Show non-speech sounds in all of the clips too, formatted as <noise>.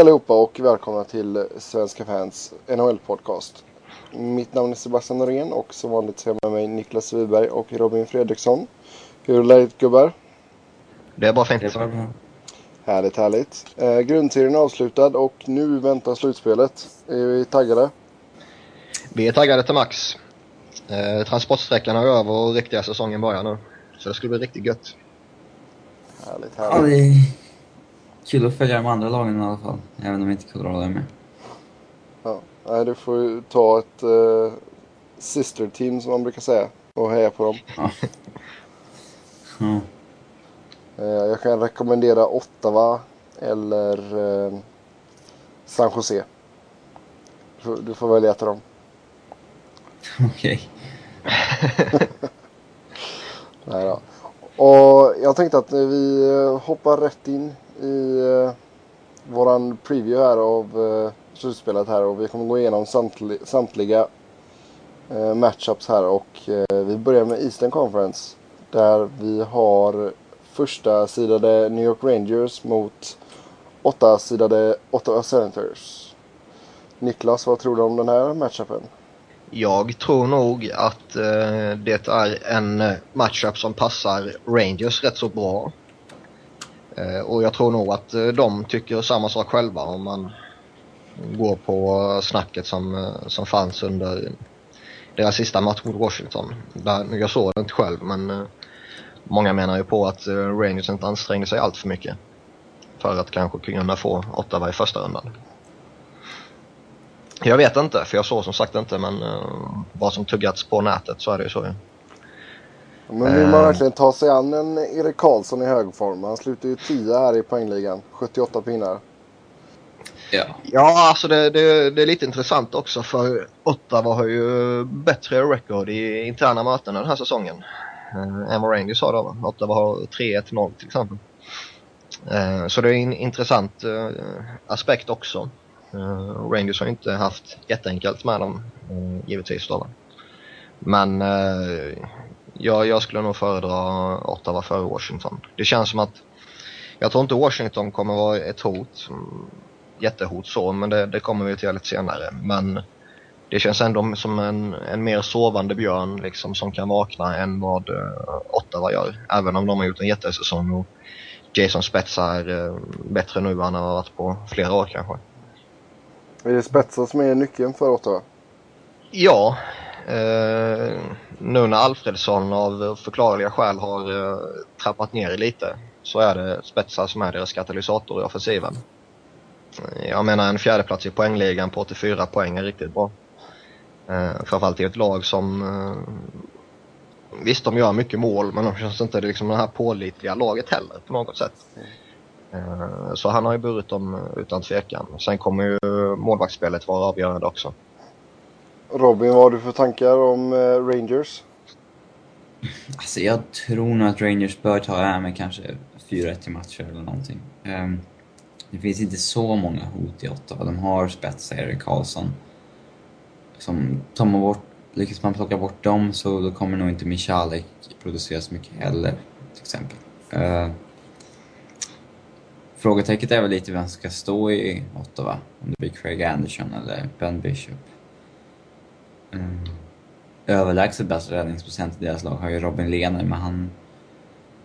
Allihopa och välkomna till Svenska fans NHL-podcast. Mitt namn är Sebastian Norén och som vanligt jag med mig Niklas Wiberg och Robin Fredriksson. Hur är läget gubbar? Det är bara fint. Det är bara. Härligt, härligt. Eh, grundserien är avslutad och nu väntar slutspelet. Är vi taggade? Vi är taggade till max. Eh, transportsträckan är över och riktiga säsongen börjar nu. Så det skulle bli riktigt gött. Härligt, härligt. Kul att följa de andra lagen i alla fall. Även om inte Colorado är med. Ja. Nej, du får ta ett eh, sister team som man brukar säga och heja på dem. Ja. Eh, jag kan rekommendera Ottawa eller eh, San Jose. Du får, du får välja av dem. Okej. <laughs> Nej då. Och jag tänkte att vi eh, hoppar rätt in i eh, våran preview här av eh, slutspelet här och vi kommer gå igenom samtli, samtliga eh, matchups här och eh, vi börjar med Eastern Conference där vi har första sidade New York Rangers mot åtta sidade Ottawa Senators. Niklas, vad tror du om den här matchupen? Jag tror nog att eh, det är en eh, matchup som passar Rangers rätt så bra. Eh, och jag tror nog att eh, de tycker samma sak själva om man går på snacket som, eh, som fanns under deras sista match mot Washington. Där, jag såg det inte själv men många menar ju på att Rangers inte ansträngde sig allt för mycket. För att kanske kunna få Ottawa i första rundan. Jag vet inte, för jag såg som sagt inte, men uh, vad som tuggats på nätet så är det ju så. Men vill man Eh. verkligen ta sig an en Erik Karlsson i hög form? Han slutar ju 10 här i poängligan. 78 pinnar. Ja. Ja, alltså det, det, det är lite intressant också för Ottawa har ju bättre record i interna möten den här säsongen. Uh, än vad Rangers har då. Ottawa har 3-1-0 till exempel. Eh, så det är en intressant eh, aspekt också. Uh, Rangers har inte haft jätteenkelt med dem, uh, givetvis då. Men uh, jag, jag skulle nog föredra Ottawa före Washington. Det känns som att jag tror inte Washington kommer vara ett hot, mm, jättehot så, men det, det kommer vi till lite senare. Men det känns ändå som en, en mer sovande björn liksom, som kan vakna än vad uh, Ottawa gör. Även om de har gjort en jättesäsong och Jason Spezza är uh, bättre nu än han har varit på flera år kanske. Är det Spetsa som är nyckeln för Ottawa? Ja, eh, nu när Alfredsson av förklarliga skäl har eh, trappat ner lite så är det spetsar som är deras katalysator i offensiven. Jag menar en fjärdeplats i poängligan på 84 poäng är riktigt bra. Eh, framförallt i ett lag som eh, Visst, de gör mycket mål men de känns inte liksom det här pålitliga laget heller på något sätt. Eh, Så han har ju burit dem utan tvekan. Sen kommer ju målvaktsspelet vara avgörande också. Robin, vad har du för tankar om eh, Rangers? Alltså jag tror nog att Rangers bör ta det här med kanske 4-1 i matcher eller någonting. Um, det finns inte så många hot i Ottawa. De har spetsar, Erik Karlsson. Som tar man bort, lyckas man plocka bort dem så då kommer nog inte Michalek producera så mycket heller, till exempel. Uh, frågetecknet är väl lite vem som ska stå i Ottawa. Om det blir Craig Anderson eller Ben Bishop. Mm. Överlägset bäst räddningsprocent i deras lag har ju Robin Lehner, men han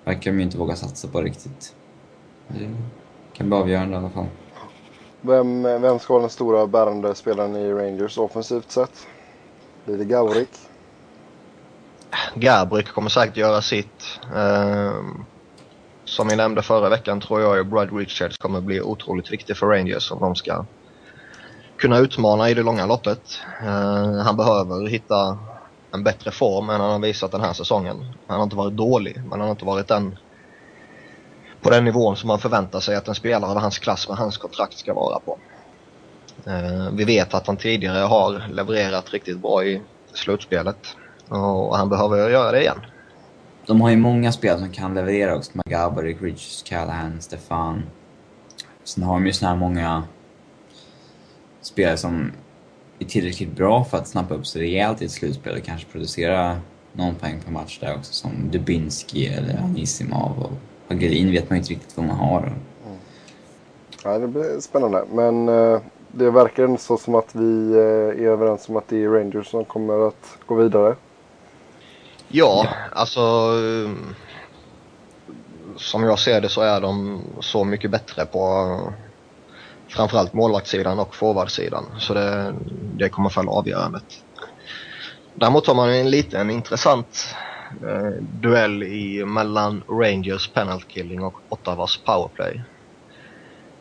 verkar de ju inte våga satsa på riktigt. Det kan bli avgörande i alla fall. Vem, vem ska vara den stora bärande spelaren i Rangers offensivt sett? Blir det Gaurik? Gabrick kommer säkert göra sitt. Ehm, som vi nämnde förra veckan tror jag ju Brad Richards kommer bli otroligt viktig för Rangers om de ska kunna utmana i det långa loppet. Ehm, han behöver hitta en bättre form än han har visat den här säsongen. Han har inte varit dålig, men han har inte varit den på den nivån som man förväntar sig att en spelare av hans klass med hans kontrakt ska vara på. Ehm, vi vet att han tidigare har levererat riktigt bra i slutspelet. Och han behöver göra det igen. De har ju många spelare som kan leverera också. Magabarik, Richards, Callahan, Stefan. Sen har de ju såna här många spelare som är tillräckligt bra för att snappa upp sig rejält i ett slutspel och kanske producera någon poäng per match där också. Som Dubinski eller Anisimov och Hagelin vet man ju inte riktigt vad man har. Ja, det blir spännande. Men eh, det verkar ändå så som att vi eh, är överens om att det är Rangers som kommer att gå vidare. Ja, alltså um, som jag ser det så är de så mycket bättre på framförallt målvaktssidan och forwardsidan. Så det, det kommer falla avgörandet. Däremot har man en liten intressant eh, duell i, mellan Rangers penalty killing och Ottawas powerplay.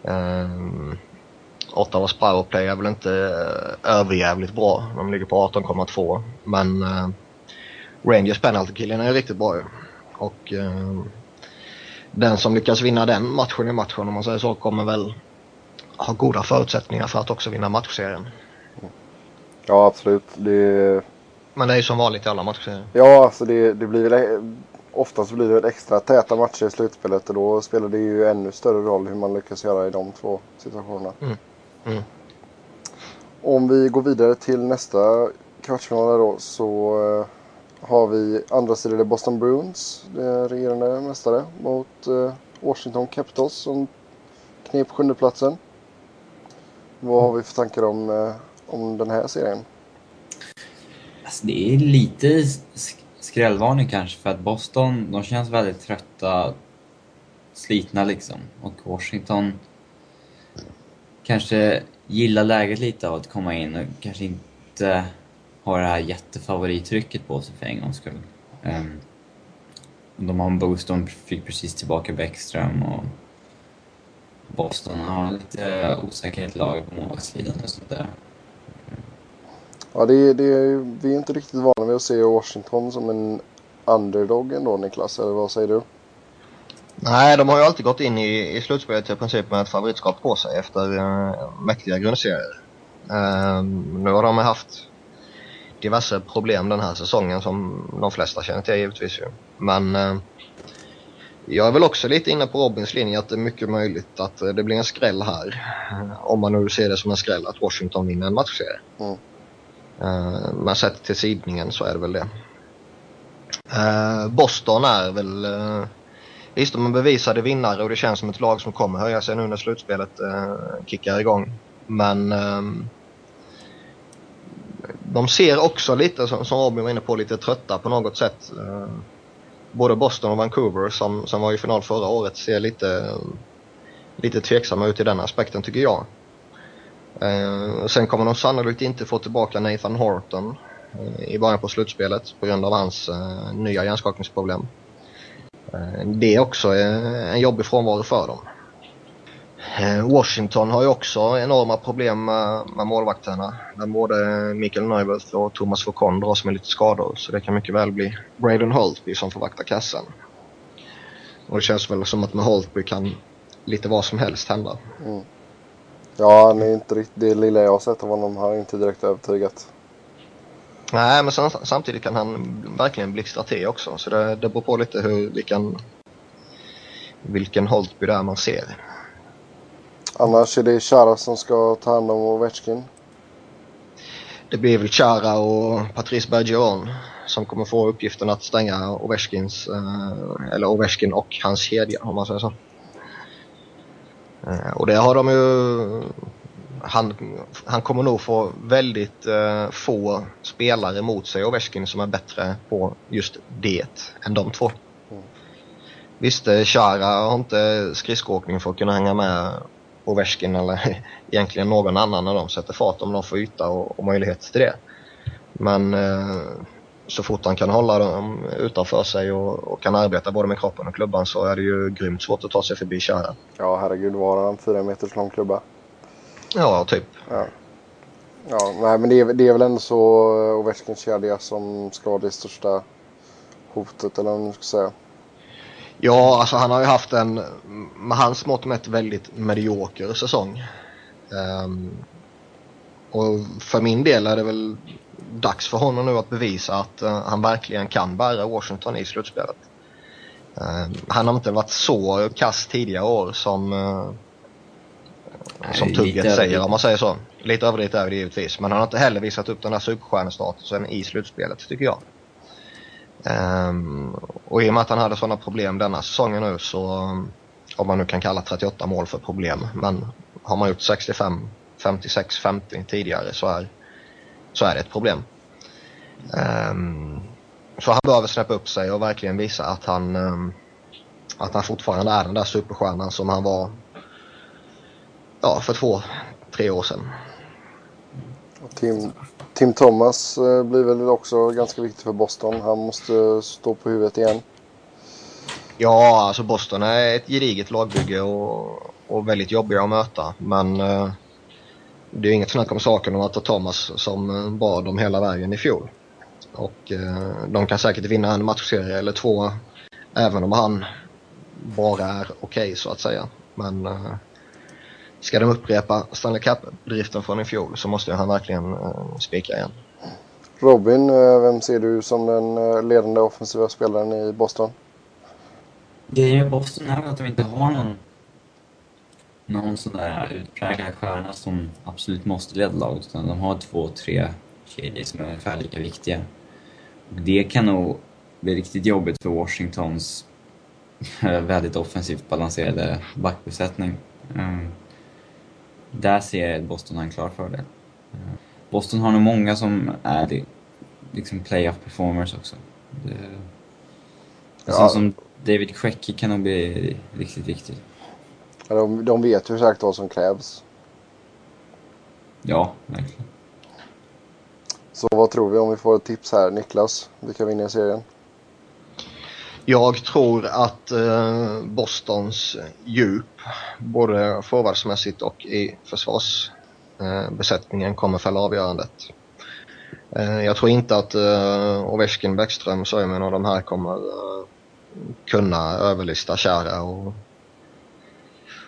Eh, Ottawas powerplay är väl inte eh, överjävligt bra. De ligger på 18,2 men eh, Rangers penalty killing är riktigt bra ju. Och eh, den som lyckas vinna den matchen i matchen om man säger så kommer väl ha goda förutsättningar för att också vinna matchserien. Ja, absolut. Det... Men det är ju som vanligt i alla matchserier. Ja, alltså det, det blir väl... Oftast blir det extra täta matcher i slutspelet och då spelar det ju ännu större roll hur man lyckas göra i de två situationerna. Mm. Mm. Om vi går vidare till nästa kvartsfinal då så uh, har vi andra sidan Boston Bruins, regerande mästare, mot uh, Washington Capitals som knep sjundeplatsen. Vad har vi för tankar om, eh, om den här serien? Alltså det är lite skrällvarning kanske för att Boston, de känns väldigt trötta, slitna liksom. Och Washington kanske gillar läget lite av att komma in och kanske inte har det här jättefavorittrycket på sig för en gångs skull. Um, de har en boost, de fick precis tillbaka Bäckström och Boston har lite osäkerhet lag på målvaktssidan och sånt där. Ja, det, det, vi är inte riktigt vana vid att se Washington som en underdog ändå Niklas, eller vad säger du? Nej, de har ju alltid gått in i, i slutspelet i princip med ett favoritskap på sig efter uh, mäktiga grundserier. Uh, nu har de haft diverse problem den här säsongen som de flesta känner till givetvis ju. Men uh, jag är väl också lite inne på Robins linje att det är mycket möjligt att det blir en skräll här. Om man nu ser det som en skräll att Washington vinner en matchserie. Mm. Uh, men sett till sidningen så är det väl det. Boston är väl Visst, de är bevisade vinnare och det känns som ett lag som kommer höja sig nu när slutspelet kickar igång. Men um, de ser också lite, som, som Robin var inne på, lite trötta på något sätt. Både Boston och Vancouver som, som var i final förra året ser lite, lite tveksamma ut i den aspekten tycker jag. Eh, sen kommer de sannolikt inte få tillbaka Nathan Horton eh, i början på slutspelet på grund av hans eh, nya hjärnskakningsproblem. Eh, det är också eh, en jobbig frånvaro för dem. Washington har ju också enorma problem med, med målvakterna. Där både Mikael Neuwirth och Thomas Foucault dras med lite skador. Så det kan mycket väl bli Braden Holtby som får vakta kassen. Och det känns väl som att med Holtby kan lite vad som helst hända. Mm. Ja, han är inte riktigt, det lilla jag har sett av honom har inte direkt övertygat. Nej, men samtidigt kan han verkligen blixtra till också. Så det, det beror på lite hur, vilken, vilken Holtby det är man ser. Annars är det Chara som ska ta hand om Ovechkin. Det blir väl Chara och Patrice Bergeron som kommer få uppgiften att stänga Ovechkins, eh, eller Ovechkin och hans kedja om man säger så. Eh, och det har de ju... Han, han kommer nog få väldigt uh, få spelare mot sig, Ovechkin, som är bättre på just det än de två. Mm. Visst, eh, Chara har inte skridskoåkning för att kunna hänga med Ovechkin eller <laughs> egentligen någon annan när de sätter fart om de får yta och, och möjlighet till det. Men uh, så fort han kan hålla dem utanför sig och, och, kan arbeta både med kroppen och klubban så är det ju grymt svårt att ta sig förbi Chara. Ja, herregud. Var han fyra meters lång klubba? Ja, typ. Ja. Ja, nej men det är, det är väl ändå så Ovechkins kedja som ska vara det största hotet eller vad man ska säga. Ja, alltså han har ju haft en, med hans mått mätt, väldigt medioker säsong. Um, och för min del är det väl dags för honom nu att bevisa att uh, han verkligen kan bära Washington i slutspelet. Uh, han har inte varit så kass tidigare år som, uh, som tugget säger om man säger så. Lite överdrivet är det givetvis, men han har inte heller visat upp den här superstjärnestatusen i slutspelet tycker jag. Um, och i och med att han hade sådana problem denna säsongen nu så eh, Om man nu kan kalla 38 mål för problem. Men har man gjort 65, 56, 50 tidigare så är, så är det ett problem. Um, så han behöver snäppa upp sig och verkligen visa att han, um, att han fortfarande är den där superstjärnan som han var ja, för två, tre år sedan. Tim, Tim Thomas eh, blir väl också ganska viktig för Boston. Han måste stå på huvudet igen. Ja, alltså Boston är ett gediget lagbygge och, och väldigt jobbiga att möta. Men eh, det är inget snack om saken om att ta Thomas som eh, bar dem hela vägen i fjol. Och eh, de kan säkert vinna en matchserie eller två även om han bara är okej okay, så att säga. Men eh, ska de upprepa Stanley Cup-driften från i fjol så måste han verkligen uh, spika igen. Robin, vem ser du som den ledande offensiva spelaren i Boston? Grejen med Boston är att de inte har någon, någon sån där utpräglad stjärna som absolut måste leda laget. Utan de har två, tre kedjor som är ungefär lika viktiga. Och det kan nog bli riktigt jobbigt för Washingtons väldigt offensivt balanserade backbesättning. Um, där ser jag att Boston har en klar fördel. Boston har nog många som är liksom playoff performers också. Det, ja. som David Queckie kan nog bli riktigt viktig. Ja, de, de vet ju exakt vad som krävs. Ja, verkligen. Så vad tror vi om vi får ett tips här? Niklas, vilka vinner serien? Jag tror att eh, Bostons djup, både forwardsmässigt och i försvarsbesättningen, eh, kommer fälla avgörandet. Eh, jag tror inte att eh, Ovechkin, Bäckström, Söjmen och de här kommer eh, kunna överlista Kära och,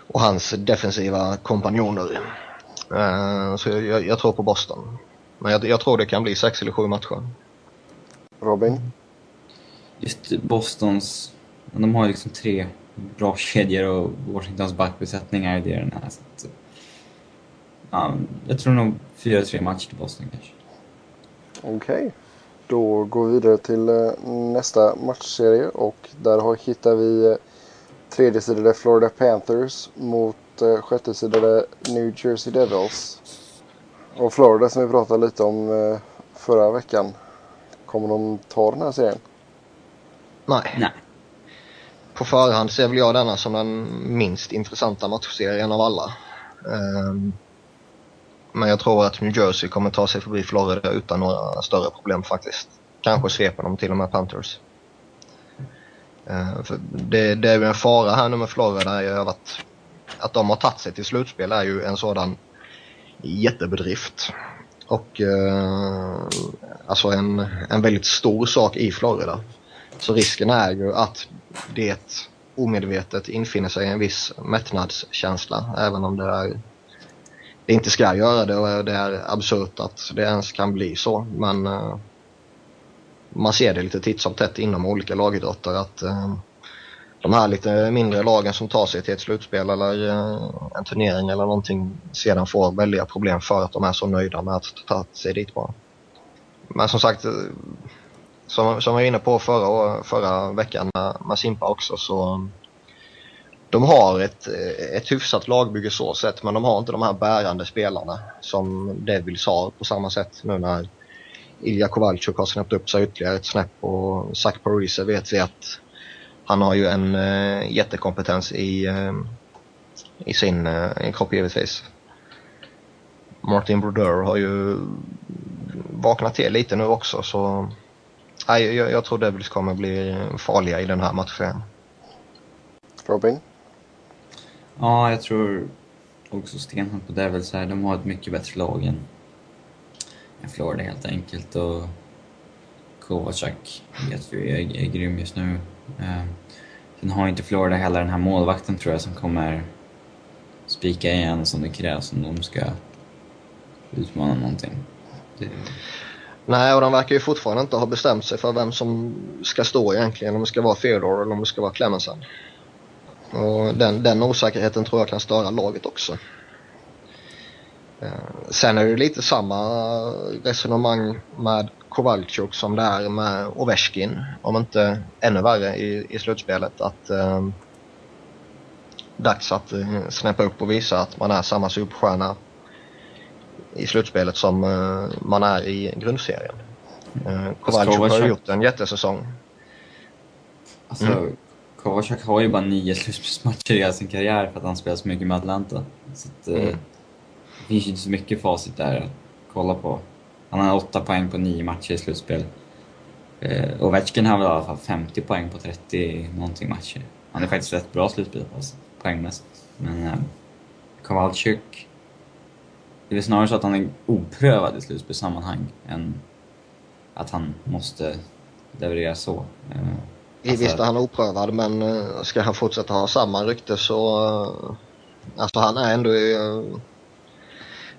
och hans defensiva kompanjoner. Eh, så jag, jag, tror på Boston. Men jag, jag, tror det kan bli sex eller sju matcher. Robin? Just Bostons, de har liksom tre bra kedjor och Washingtons backbesättning är det den här. Så att, ja, jag tror nog 4-3 match till Boston kanske. Okej. Okay. Då går vi vidare till eh, nästa matchserie och där hittar vi eh, tredjesidade Florida Panthers mot eh, sjättesidade New Jersey Devils. Och Florida som vi pratade lite om eh, förra veckan. Kommer de ta den här serien? Nej. Nej. På förhand ser väl jag denna som den minst intressanta matchserien av alla. Um, men jag tror att New Jersey kommer ta sig förbi Florida utan några större problem faktiskt. Kanske sveper de till och med Panthers. Uh, det, det är ju en fara här nu med Florida är att, att de har tagit sig till slutspel är ju en sådan jättebedrift. Och uh, alltså en, en väldigt stor sak i Florida. Så risken är ju att det omedvetet infinner sig en viss mättnadskänsla även om det är det inte ska göra det och det är absurt att det ens kan bli så. Men eh, man ser det lite titt som tätt inom olika lagidrotter att eh, de här lite mindre lagen som tar sig till ett slutspel eller eh, en turnering eller någonting sedan får väldiga problem för att de är så nöjda med att ta sig dit bara. Men som sagt, eh, som, som jag var inne på förra, förra veckan med, med Simpa också så de har ett, ett hyfsat lagbygge så sett men de har inte de här bärande spelarna som Devils har på samma sätt nu när Ilja Kovalchuk har snäppt upp sig ytterligare ett snäpp och Zach Parise vet vi att han har ju en äh, jättekompetens i, äh, i sin äh, kropp givetvis. Martin Brodeur har ju vaknat till lite nu också så nej, jag, jag tror Devils kommer bli farliga i den här matchen. Robin? Ja, jag tror också stenhårt på Devils här. De har ett mycket bättre lag än, än Florida helt enkelt. Och Kovacak vet vi är, är grym just nu. Eh, sen har inte Florida heller den här målvakten tror jag som kommer spika igen som det krävs om de ska utmana någonting. Det... Nej, och de verkar ju fortfarande inte ha bestämt sig för vem som ska stå egentligen. Om det ska vara Theodore eller om det ska vara Clemensen. Och den, den osäkerheten tror jag kan störa laget också. Eh, sen är det lite samma resonemang med Kowalczyk som det är med Ovechkin. Om inte ännu värre i, i slutspelet. Att eh, dags att eh, snäppa upp och visa att man är samma superstjärna i slutspelet som uh, man är i grundserien. Uh, Kowalczyk har ju gjort en jättesäsong. Alltså, mm. Kovacak har ju bara nio slutspelsmatcher i hela sin karriär för att han spelar så mycket med Atlanta. Så att, mm. det finns ju inte så mycket facit där att kolla på. Han har åtta poäng på nio matcher i slutspel. Eh, Ovechkin har väl i alla fall 50 poäng på 30 någonting matcher. Han är faktiskt rätt bra slutspel poängmässigt. Men eh, Kowalczyk, det är väl snarare så att han är oprövad i slutspelssammanhang än att han måste leverera så. Eh, alltså, visst är han oprövad men eh, ska han fortsätta ha samma rykte så... Eh, alltså han är ändå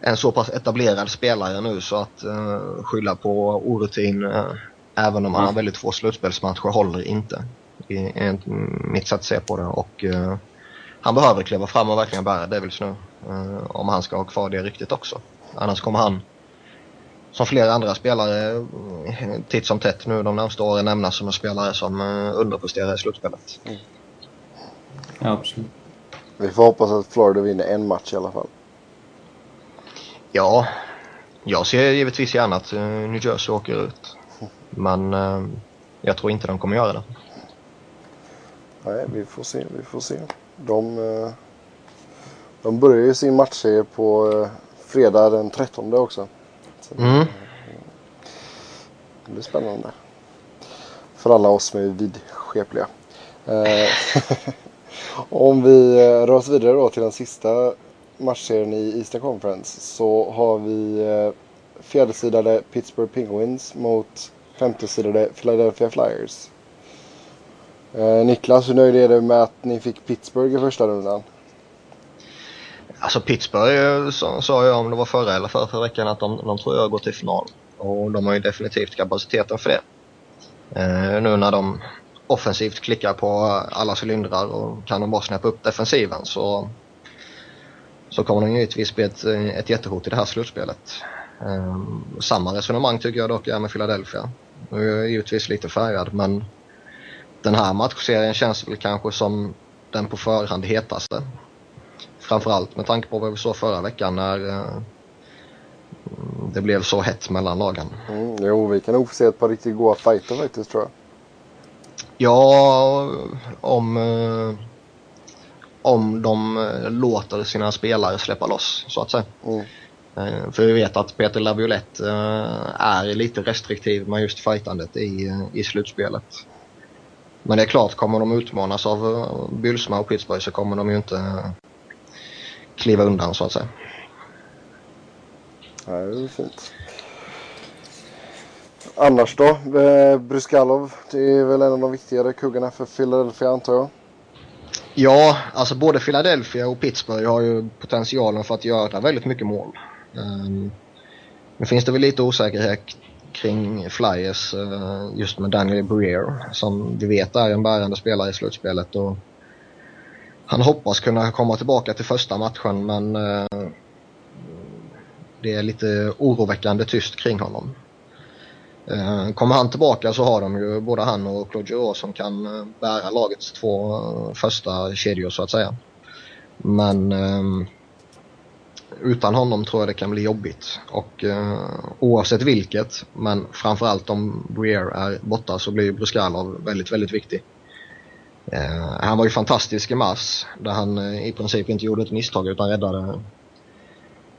en så pass etablerad spelare nu så att uh, skylla på orutin uh, även om han har väldigt få slutspelsmatcher håller inte. Det är mitt sätt att se på det och uh, han behöver kliva fram och verkligen bära Devils nu om han ska ha kvar det ryktet också. Annars kommer han som flera andra spelare titt som tätt nu de närmaste åren nämnas som en spelare som underpresterar i slutspelet. Mm. Ja, absolut. Vi får hoppas att Florida vinner en match i alla fall. Ja, jag ser givetvis gärna att eh, New Jersey åker ut. Men eh, jag tror inte de kommer göra det. Nej, vi får se, vi får se. De, eh, de börjar ju sin matchserie på fredag den 13 också. Så, mm. Det blir spännande. För alla oss som är vidskepliga. <laughs> Om vi rör oss vidare då till den sista matchserien i Eastern Conference så har vi eh, fjärdesidade Pittsburgh Penguins mot femtesidade Philadelphia Flyers. Eh, Niklas, hur nöjd är du med att ni fick Pittsburgh i första rundan? Alltså Pittsburgh eh, sa jag om det var förra eller förra, förra veckan att de, de tror jag går till final. Och de har ju definitivt kapaciteten för det. Eh, nu när de offensivt klickar på alla cylindrar och kan de bara snäppa upp defensiven så så kommer de givetvis bli ett, ett jättehot i det här slutspelet. Eh, samma resonemang tycker jag dock är med Philadelphia. Nu är jag givetvis lite färgad men den här matchserien känns väl kanske som den på förhand hetaste. Framförallt med tanke på vad vi såg förra veckan när uh, det blev så hett mellan lagen. Mm, jo, vi kan nog få se ett par riktigt goda fighter faktiskt tror jag. Ja, om uh, om de eh, låter sina spelare släppa loss så att säga. Mm. Eh, för vi vet att Peter Laviolette eh, är lite restriktiv med just fightandet i, i slutspelet. Men det är klart, kommer de utmanas av Bylsma och Pittsburgh så kommer de ju inte kliva undan så att säga. Nej, det är fint. Annars då? Bryskalov, det är väl en av de viktigare kuggarna för Philadelphia antar jag? Ja, alltså både Philadelphia och Pittsburgh har ju potentialen för att göra väldigt mycket mål. Um, nu finns det väl lite osäkerhet kring Flyers uh, just med Daniel Breer som vi vet är en bärande spelare i slutspelet. Och han hoppas kunna komma tillbaka till första matchen men eh, det är lite oroväckande tyst kring honom. Eh, kommer han tillbaka så har de ju både han och Claude Giroux som kan eh, bära lagets två eh, första kedjor så att säga. Men eh, utan honom tror jag det kan bli jobbigt. Och oavsett vilket, men framförallt om Breer är borta så blir Bruskalov väldigt, väldigt viktig. Eh, han var ju fantastisk i mars där han eh, i princip inte gjorde ett misstag utan räddade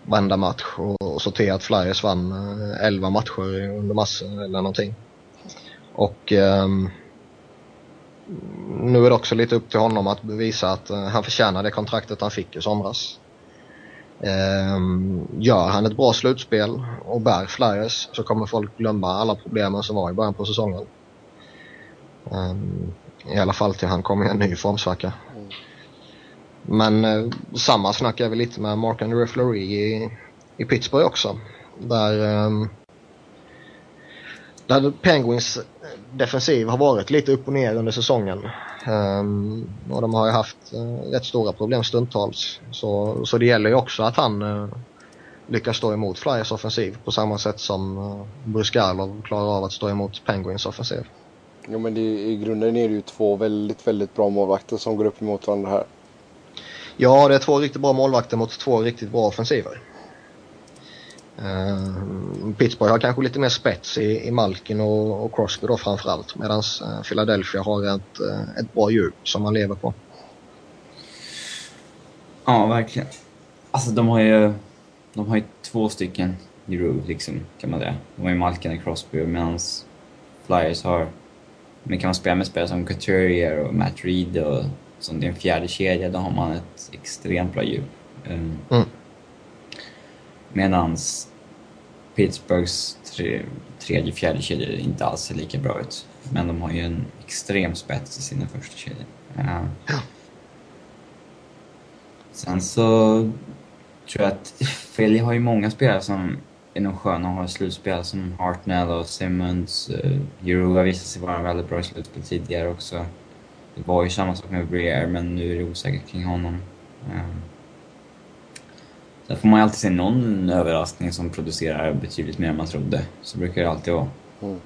varenda match och, och så till att Flyers vann eh, 11 matcher under mars eller någonting. Och um, nu är det också lite upp till honom att bevisa att han förtjänar det kontraktet han fick i somras. Um, gör han ett bra slutspel och bär Flyers så kommer folk glömma alla problemen som var i början på säsongen. Um, i alla fall till han kommer i en ny formsvacka. Men eh, samma snack är väl lite med Mark and Fleury i, i Pittsburgh också. Där, eh, där Penguins defensiv har varit lite upp och ner under säsongen. Um, och de har ju haft uh, rätt stora problem stundtals. Så, så det gäller ju också att han uh, lyckas stå emot Flyers offensiv på samma sätt som eh, uh, Bruskalov klarar av att stå emot Penguins offensiv. Jo men det, i grunden är det ju två väldigt, väldigt bra målvakter som går upp emot varandra här. Ja, det är två riktigt bra målvakter mot två riktigt bra offensiver. Uh, Pittsburgh har kanske lite mer spets i, i Malkin och, och Crosby då framförallt medan uh, Philadelphia har ett, uh, ett bra djup som man lever på. Ja, verkligen. Alltså de har ju, de har ju två stycken Giroud liksom, kan man säga. De har ju Malkin och Crosby medan Flyers har... Men kan man spela med spelare som Couturier och Matt Reed och som det är en fjärde kedja, då har man ett extremt bra djup. Um, Mm. Medans Pittsburghs tre, tredje, fjärde kedjor inte alls ser lika bra ut. Men de har ju en extrem spets i sina första kedjor. Uh, Sen så tror jag att <laughs> Philly har ju många spelare som är nog sköna att ha slutspel som Hartnell och Simmons. Uh, har visat sig vara väldigt bra i slutspel tidigare också. Det var ju samma sak med Breer, men nu är det osäkert kring honom. Eh, sen får man ju alltid se någon överraskning som producerar betydligt mer än man trodde. Så brukar det alltid vara. Mm.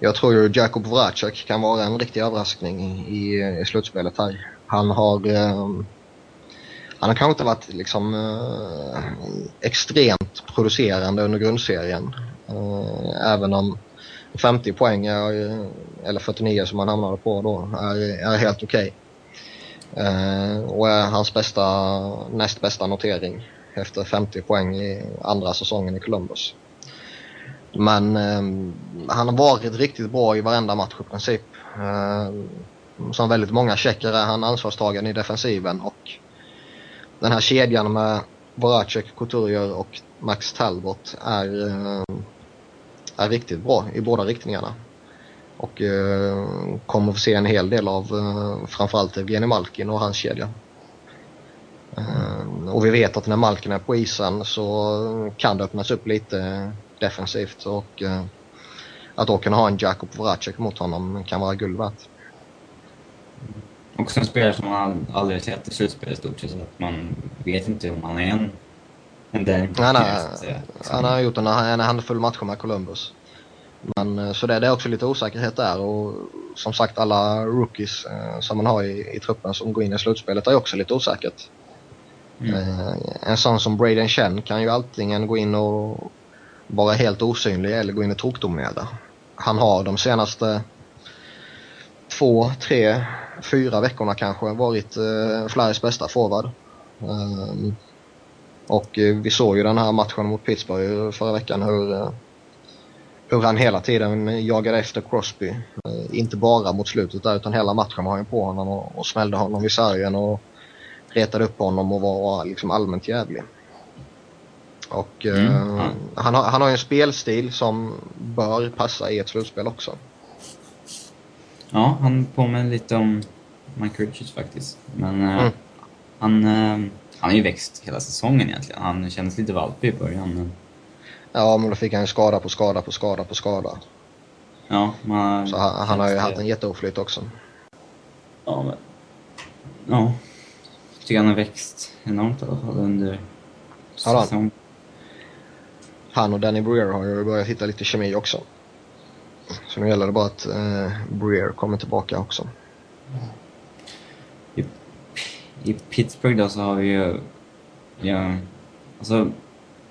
Jag tror ju Jakob Vracek kan vara en riktig överraskning i, i, i slutspelet här. Han har... Eh, han har kanske inte varit liksom eh, extremt producerande under grundserien. Eh, även om 50 poäng, är, eller 49 som han hamnade på då, är, är helt okej. Eh, och är hans bästa, näst bästa notering efter 50 poäng i andra säsongen i Columbus. Men eh, han har varit riktigt bra i varenda match i princip. Eh, som väldigt många tjecker är han ansvarstagande i defensiven och den här kedjan med Voracek, Couturier och Max Talbot är, eh, är riktigt bra i båda riktningarna. Och eh, kommer få se en hel del av eh, framförallt Evgenij Malkin och hans kedja. Eh, och vi vet att när Malkin är på isen så kan det öppnas upp lite defensivt och eh, att då kunna ha en Jakob Voracek mot honom kan vara guld värt. Också en spelare som man aldrig sett i slutspel i stort sett. Så att man vet inte om han är en... en Danny Han, han har gjort en, en handfull matcher med Columbus. Men eh, så det, det är också lite osäkerhet där och som sagt alla rookies eh, som man har i, i truppen som går in i slutspelet är också lite osäkert. Mm. Eh, en sån som Braden Chen kan ju antingen gå in och vara helt osynlig eller gå in och tokdominera. Han har de senaste två, tre, fyra veckorna kanske varit eh, Flyers bästa forward. Eh, och eh, vi såg ju den här matchen mot Pittsburgh förra veckan hur, eh, hur han hela tiden jagade efter Crosby. Eh, inte bara mot slutet där utan hela matchen var han på honom och, och smällde honom vid sargen och retade upp honom och var liksom allmänt jävlig. Och Mm, han, har, han har ju en spelstil som bör passa i ett slutspel också. Ja, han påminner lite om Mike Richards faktiskt. Men eh, Mm. han, eh, han har ju växt hela säsongen egentligen. Han kändes lite valpig i början. Men, Ja, men då fick han skada på skada på skada på skada. ja, man, Så han, han har ju haft en jätteoflyt också. Ja, men... Ja. Jag tycker han har växt enormt i alla fall under säsongen. Han och Danny Breer har ju börjat hitta lite kemi också. Så nu gäller det bara att eh, Breer kommer tillbaka också. I Pittsburgh då så har vi ju... Ja, alltså,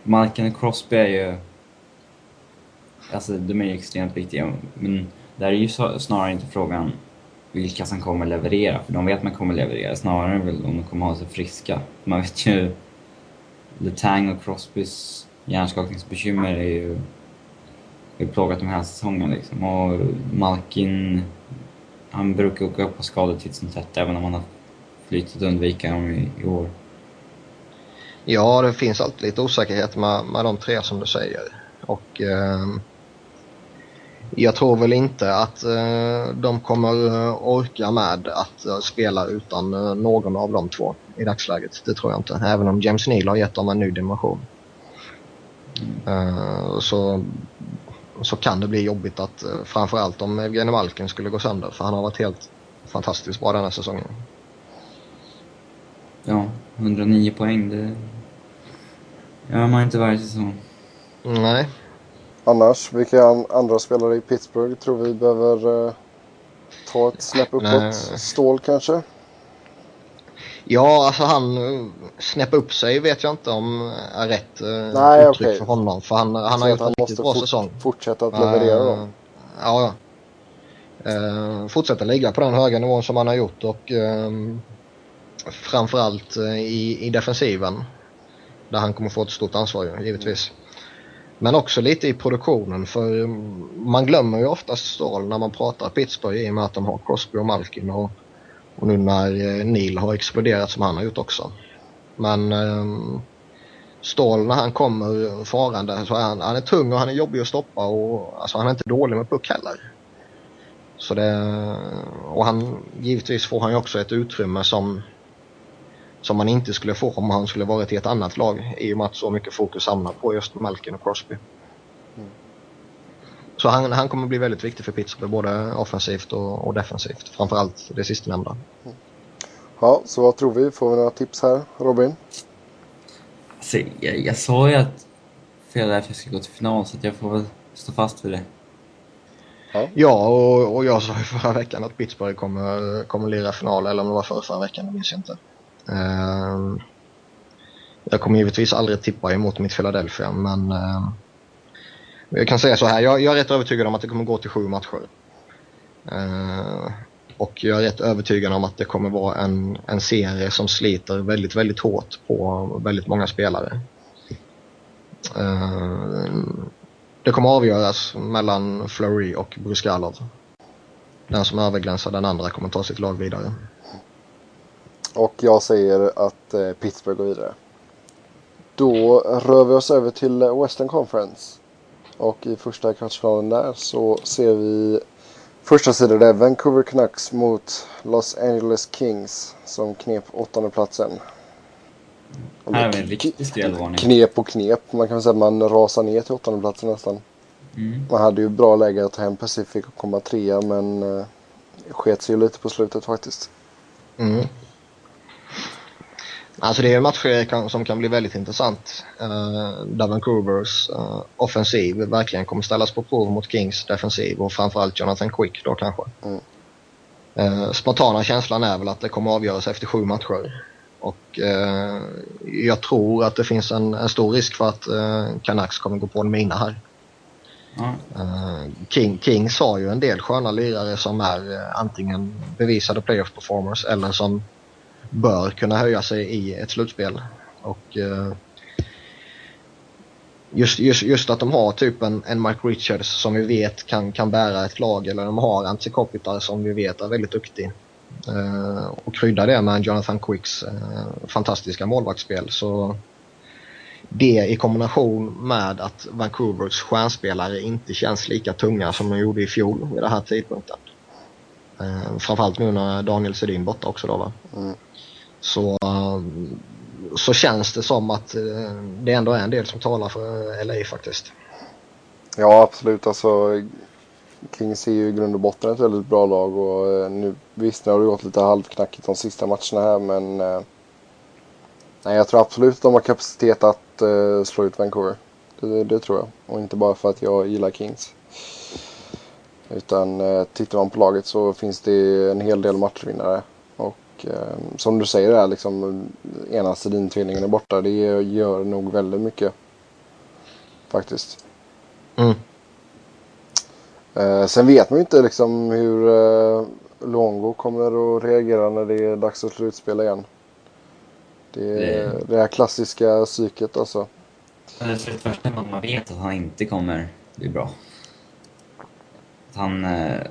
Malkin och Crosby är ju... Alltså de är ju extremt viktiga. Men där är ju så- snarare inte frågan vilka som kommer leverera. För de vet att man kommer leverera. Snarare väl om de kommer ha sig friska. Man vet ju... Letang och Crosbys hjärnskakningsbekymmer är ju har plågat dem hela säsongen liksom. Och Malkin... Han brukar åka upp på skador titt som tätt även om han har flytet att undvika dem i, i år. Ja, det finns alltid lite osäkerhet med, med de tre som du säger. Och ehm, jag tror väl inte att eh, de kommer eh, orka med att eh, spela utan eh, någon av de två i dagsläget. Det tror jag inte. Även om James Neal har gett dem en ny dimension. Eh, så, så kan det bli jobbigt att eh, framförallt om Evgenij Malkin skulle gå sönder. För han har varit helt fantastiskt bra den här säsongen. Ja, 109 poäng, det gör man inte varje säsong. Nej, Annars, vilka an- andra spelare i Pittsburgh tror vi behöver eh, ta ett snäpp uppåt? Stål kanske? Ja, alltså han uh, snäppa upp sig vet jag inte om är rätt uh, Nej, uttryck okej. för honom. För han, han har gjort en riktigt bra fort- säsong. fortsätta att leverera då. Eh, Ja. Eh, fortsätta ligga på den höga nivån som han har gjort och um, framförallt eh, i, i defensiven. Där han kommer få ett stort ansvar givetvis. Men också lite i produktionen för um, man glömmer ju oftast Ståhl när man pratar Pittsburgh i och med att de har Crosby och Malkin och, och nu när eh, Neil har exploderat som han har gjort också. Men eh, Ståhl när han kommer farande så är han, han är tung och han är jobbig att stoppa och alltså, han är inte dålig med puck heller. Så det, och han, givetvis får han ju också ett utrymme som, som man inte skulle få om han skulle varit i ett annat lag i och med att så mycket fokus hamnar på just Malkin och Crosby. Så han, han kommer bli väldigt viktig för Pittsburgh både offensivt och, och defensivt. Framförallt det sistnämnda. Ja, så vad tror vi? Får vi några tips här, Robin? Alltså, jag, jag sa ju att Philadelphia ska gå till final så att jag får väl stå fast vid det. Ja, och, och jag sa ju förra veckan att Pittsburgh kommer, kommer lira final, eller om det var förra, förra veckan, det minns jag inte. Ehm, jag kommer givetvis aldrig tippa emot mitt Philadelphia, men ehm, jag kan säga så här, jag, jag är rätt övertygad om att det kommer gå till sju matcher. Uh, och jag är rätt övertygad om att det kommer vara en, en serie som sliter väldigt, väldigt hårt på väldigt många spelare. Uh, det kommer avgöras mellan Flurry och Bruskalov. Den som överglänsar den andra kommer ta sitt lag vidare. Och jag säger att eh, Pittsburgh går vidare. Då rör vi oss över till Western Conference. Och i första kvartsfinalen där så ser vi första sidan där Vancouver Canucks mot Los Angeles Kings som knep åttonde platsen. Här vi en riktig skrällvarning. Knep och knep. Man kan väl säga att man rasar ner till åttonde platsen nästan. Mm. Man hade ju bra läge att ta hem Pacific och komma trea men eh, sket sig ju lite på slutet faktiskt. Mm. Alltså det är en match kan- som kan bli väldigt intressant. Uh, där Vancouvers uh, offensiv verkligen kommer ställas på prov mot Kings defensiv och framförallt Jonathan Quick då kanske. Mm. Uh, spontana känslan är väl att det kommer avgöras efter sju matcher. Och eh, jag tror att det finns en, en stor risk för att uh, Canucks kommer gå på en mina här. Eh, King, Kings har ju en del sköna lirare som är antingen bevisade playoff performers eller som bör kunna höja sig i ett slutspel. Och eh, just, just, just att de har typ en, en Mike Richards som vi vet kan, kan bära ett lag eller de har Antti Kopitar som vi vet är väldigt duktig. Eh, och krydda det med Jonathan Quicks eh, fantastiska målvaktsspel så det i kombination med att Vancouvers stjärnspelare inte känns lika tunga som de gjorde i fjol vid den här tidpunkten. Framförallt nu när Daniel Sedin borta också då va. Mm. Så, så känns det som att eh, det ändå är en del som talar för LA faktiskt. Ja absolut alltså Kings är ju i grund och botten ett väldigt bra lag och eh, nu visst nu har det gått lite halvknackigt de sista matcherna här men eh, Nej jag tror absolut att de har kapacitet att uh, slå ut Vancouver. Det, det tror jag. Och inte bara för att jag gillar Kings. Utan tittar man på laget så finns det en hel del matchvinnare. Och eh, som du säger där liksom ena Sedin-tvilingen är borta. Det gör nog väldigt mycket. Faktiskt. Mm. Eh, sen vet man ju inte liksom hur eh, Longo kommer att reagera när det är dags att slutspela igen. Det är Det- det här klassiska psyket alltså. Det första att man vet att han inte kommer bli bra. Att han... eh,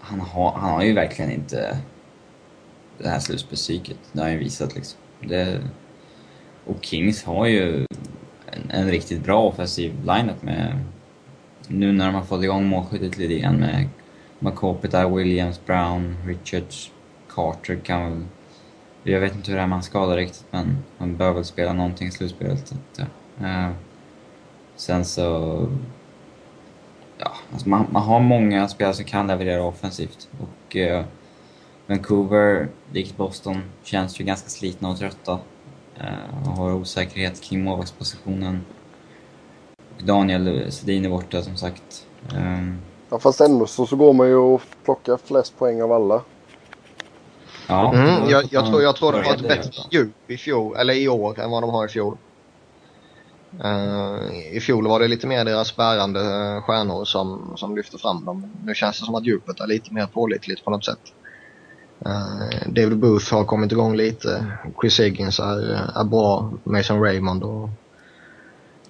Han har, han har ju verkligen inte det här slutspelspsyket. Det har han ju visat liksom. Det, och Kings har ju en, en riktigt bra offensiv lineup med... Nu när de har fått igång målskyttet lite grann med McCopita, Williams, Brown, Richards, Carter kan väl... Jag vet inte hur det är med hans skada riktigt men han bör väl spela någonting i slutspelet. Så eh, sen så... Ja, alltså man, man har många spelare som kan leverera offensivt. Och uh, Vancouver, likt Boston, känns ju ganska slitna och trötta. Eh, och har osäkerhet kring målvaktspositionen. Daniel Sedin är borta som sagt. Eh, Ja, fast ändå så, så går man ju och plockar flest poäng av alla. Ja, mm, jag, jag, tror, jag tror de har ett bättre djup i fjol, eller i år, än vad de har i fjol. Uh, I fjol var det lite mer deras bärande uh, stjärnor som, som lyfte fram dem. Nu känns det som att djupet är lite mer pålitligt på något sätt. Uh, David Booth har kommit igång lite. Chris Higgins är, eh, är bra. Mason Raymond och,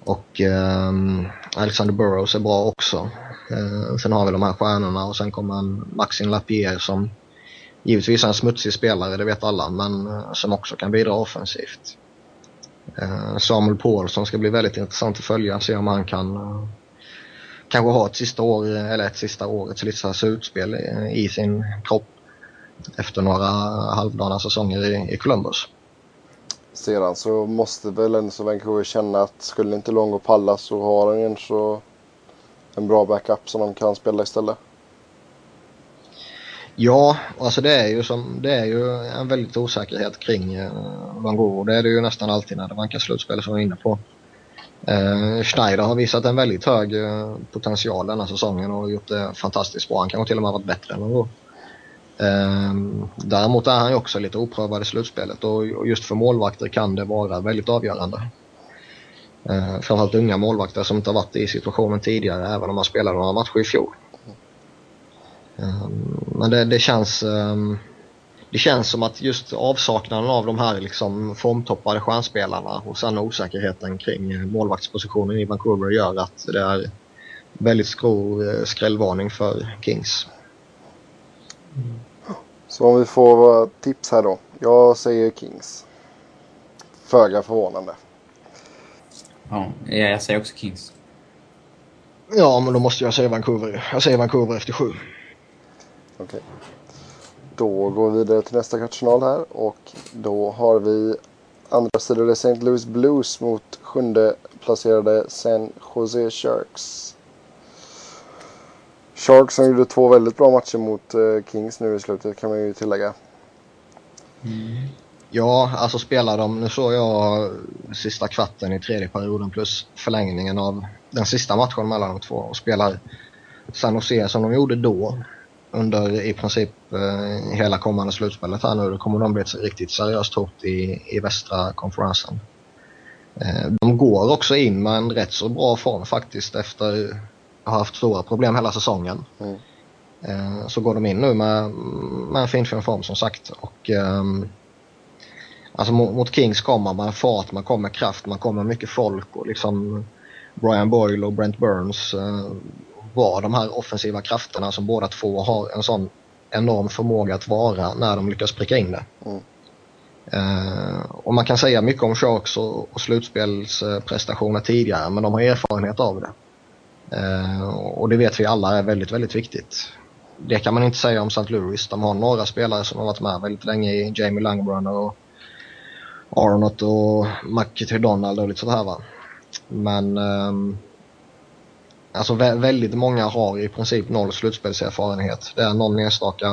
och um, Alexander Burrows är bra också. Eh, sen har vi de här stjärnorna och sen kommer en Maxine Lapierre som givetvis är en smutsig spelare, det vet alla, men som också kan bidra offensivt. Samuel Paulsson ska bli väldigt intressant att följa, se om han kan kanske ha ett sista år, eller ett sista årets lite slutspel i sin kropp efter några halvdana säsonger i, i Columbus. Sedan så måste väl ändå så Vancouver känna att skulle inte Longo palla så har han en så en bra backup som de kan spela istället. Ja, alltså det är ju, som, det är ju en väldigt osäkerhet kring eh, Vancouver. Det är det ju nästan alltid när det vankar slutspel som vi är inne på. Eh, Schneider har visat en väldigt hög eh, potential denna säsongen och gjort det fantastiskt bra. Han kanske till och med varit bättre än. Eh, Ehm, däremot är han ju också lite oprövad i slutspelet och just för målvakter kan det vara väldigt avgörande. Eh, framförallt unga målvakter som inte har varit i situationen tidigare även om man spelade några matcher i fjol. Ehm, men det, det, känns ehm, det känns som att just avsaknaden av de här liksom formtoppade stjärnspelarna och sen osäkerheten kring eh, målvaktspositionen i Vancouver gör att det är väldigt stor eh, skrällvarning för Kings. Mm. Så om vi får tips här då. Jag säger Kings. Föga förvånande. Ja, jag säger också Kings. Ja, men då måste jag säga Vancouver. Jag säger Vancouver efter sju. Okej. Då går vi vidare till nästa kvartsfinal här och då har vi andra sidan St. Louis Blues mot sjunde placerade San Jose Sharks. Sharks som gjorde två väldigt bra matcher mot uh, Kings nu i slutet kan man ju tillägga. Mm. Ja, alltså spelar de, nu såg jag sista kvarten i tredje perioden plus förlängningen av den sista matchen mellan de två och spelar San Jose som de gjorde då under i princip eh, hela kommande slutspelet här nu. Då kommer de bli ett riktigt seriöst hot i, i västra konferensen. Eh, de går också in med en rätt så bra form faktiskt efter att ha haft stora problem hela säsongen. Mm. Eh, så går de in nu med, med en fin, fin form som sagt. Och, eh, alltså mot, mot Kings kommer man fart, man kommer kraft, man kommer mycket folk och liksom Brian Boyle och Brent Burns eh, vara de här offensiva krafterna som båda två har en sån enorm förmåga att vara när de lyckas pricka in det. Mm. Uh, och man kan säga mycket om Sharks och, och slutspelsprestationer tidigare men de har erfarenhet av det. Uh, och det vet vi alla är väldigt, väldigt viktigt. Det kan man inte säga om St. Louis. De har några spelare som har varit med väldigt länge i Jamie Langbrunner och Arnott och McTdonald Donald och lite sådär va. Men um, Alltså vä väldigt många har i princip noll slutspelserfarenhet. Det är någon enstaka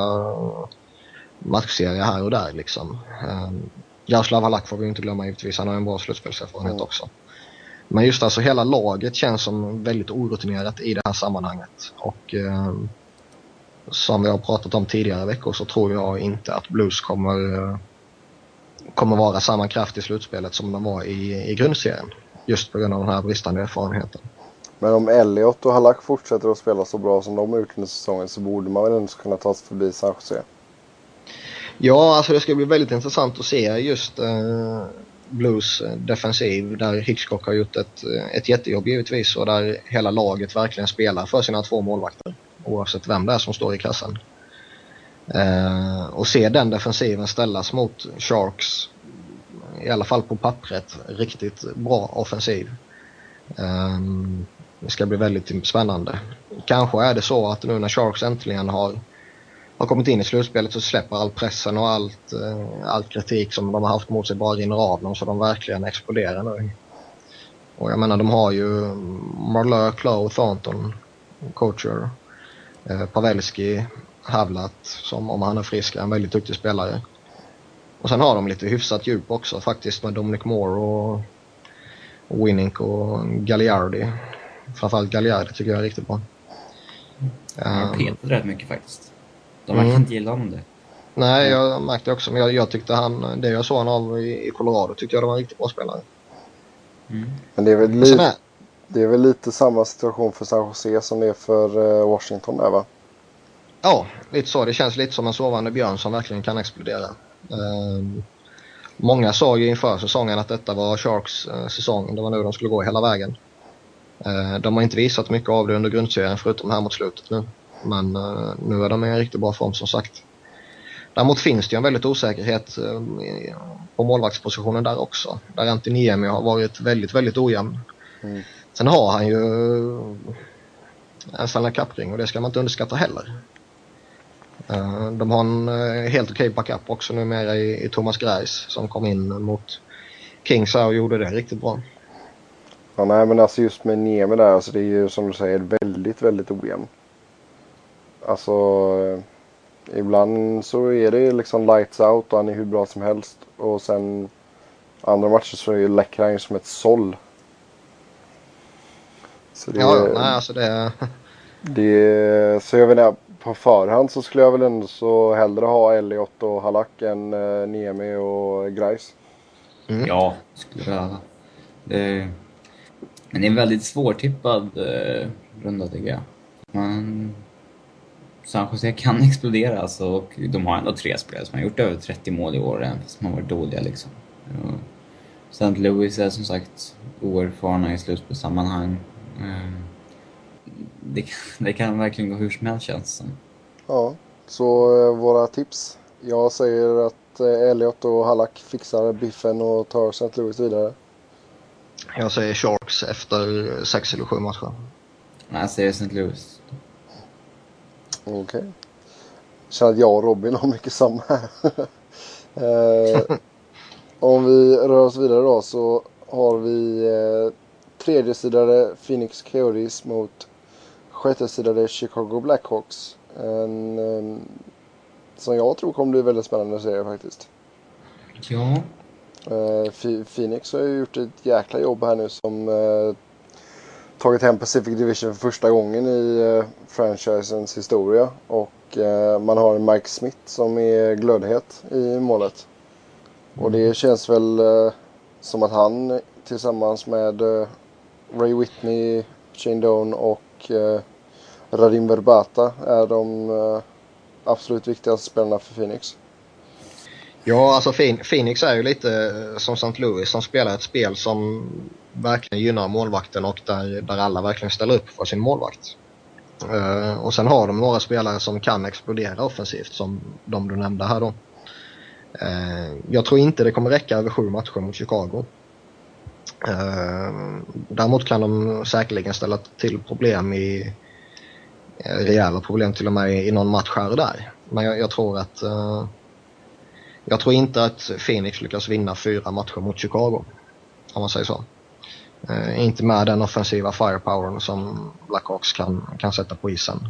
matchserie här och där liksom. Um, Jaroslav Halak får vi inte glömma givetvis, han har en bra slutspelserfarenhet mm. också. Men just alltså hela laget känns som väldigt orutinerat i det här sammanhanget. Och um, som vi har pratat om tidigare veckor så tror jag inte att Blues kommer, uh, kommer vara samma kraft i slutspelet som de var i, i grundserien. Just på grund av den här bristande erfarenheten. Men om Elliot och Halak fortsätter att spela så bra som de har gjort under säsongen så borde man väl ändå kunna ta sig förbi San Jose. Ja, alltså det ska bli väldigt intressant att se just uh, Blues eh, defensiv där Hitchcock har gjort ett, eh, ett jättejobb givetvis och där hela laget verkligen spelar för sina två målvakter oavsett vem det är som står i kassan. Eh, och se den defensiven ställas mot Sharks i alla fall på pappret riktigt bra offensiv. Eh, det ska bli väldigt spännande. Kanske är det så att nu när Sharks äntligen har, har kommit in i slutspelet så släpper all pressen och allt, eh, all kritik som de har haft mot sig bara rinner av dem så de verkligen exploderar nu. Och jag menar de har ju Marleux, Clough, Thornton, Coacher, eh, Pavelski, Havlat som om han är frisk är en väldigt duktig spelare. Och sen har de lite hyfsat djup också faktiskt med Dominic Moore och Winnink och Gagliardi framförallt Galliard tycker jag är riktigt bra. Han har um, petat rätt mycket faktiskt. De verkar mm. inte gilla honom det. Nej, jag märkte också. Men jag, jag tyckte han, det jag såg honom av i, i Colorado tyckte jag det var en riktigt bra spelare. Mm. Men det är, väl lite, det är väl lite samma situation för San Jose som det är för eh, Washington där va? ja, lite så. Det känns lite som en sovande björn som verkligen kan explodera. Ehm, många sa ju inför säsongen att detta var Sharks eh, säsong. Det var nu de skulle gå hela vägen. Eh, de har inte visat mycket av det under grundserien förutom här mot slutet nu. Men eh, nu är de i en riktigt bra form som sagt. Däremot finns det ju en väldigt osäkerhet eh, på målvaktspositionen där också. Där Antiniemi har varit väldigt, väldigt ojämn. Mm. Sen har han ju en Stanley Cup-ring och det ska man inte underskatta heller. Eh, De har en eh, helt okej backup också numera i, i Thomas Greis som kom in mot Kings här och gjorde det riktigt bra. Ja, nej men alltså just med Niemi där, alltså det är ju som du säger väldigt, väldigt ojämn. Alltså eh, ibland så är det liksom lights out och han är hur bra som helst. Och sen andra matcher så är ju läcker han ju som ett såll. Så det, Ja, nej alltså det... <laughs> det, så jag vet inte, på förhand så skulle jag väl ändå så hellre ha Elliot och Halak än uh, Niemi och Grice. Mm. Ja, skulle jag. Det, men det är en väldigt svårtippad eh, runda tycker jag. Man, San Jose kan <laughs> explodera alltså, och de har ändå tre spelare som har gjort över 30 mål i år även fast de har varit dåliga liksom. Och St. Louis är som sagt oerfarna i slutspelssammanhang. Eh, Det, kan- <laughs> det kan verkligen gå hur som helst känns som. Ja, så eh, våra tips. Jag säger att eh, Elliot och Halak fixar biffen och tar St. Louis vidare. Jag säger Sharks efter sex eller sju matcher. Nej, jag säger St. Louis. Okej. Känner att jag och Robin har mycket samma här. <laughs> eh, <laughs> om vi rör oss vidare då så har vi eh, tredjesidade Phoenix Coyotes mot sjättesidade Chicago Blackhawks. En, eh, som jag tror kommer bli väldigt spännande serie faktiskt. Ja, Eh, Ph- Phoenix har ju gjort ett jäkla jobb här nu som eh, tagit hem Pacific Division för första gången i eh, franchisens historia. Och eh, man har en Mike Smith som är glödhet i målet. Och det känns väl eh, som att han tillsammans med Ray Whitney, Shane Doan och Radim Verbata är de absolut viktigaste spelarna för Phoenix. Ja, alltså Phoen- Phoenix är ju lite som St. Louis som spelar ett spel som verkligen gynnar målvakten och där, där alla verkligen ställer upp för sin målvakt. Uh, och sen har de några spelare som kan explodera offensivt som de du nämnde här då. Uh, jag tror inte det kommer räcka över sju matcher mot Chicago. Uh, däremot kan de säkerligen ställa till problem i rejäla problem till och med i någon match här och där. Men jag, jag tror att jag tror inte att Phoenix lyckas vinna fyra matcher mot Chicago. Om man säger så. Eh, inte med den offensiva firepowern som Blackhawks kan, kan sätta på isen.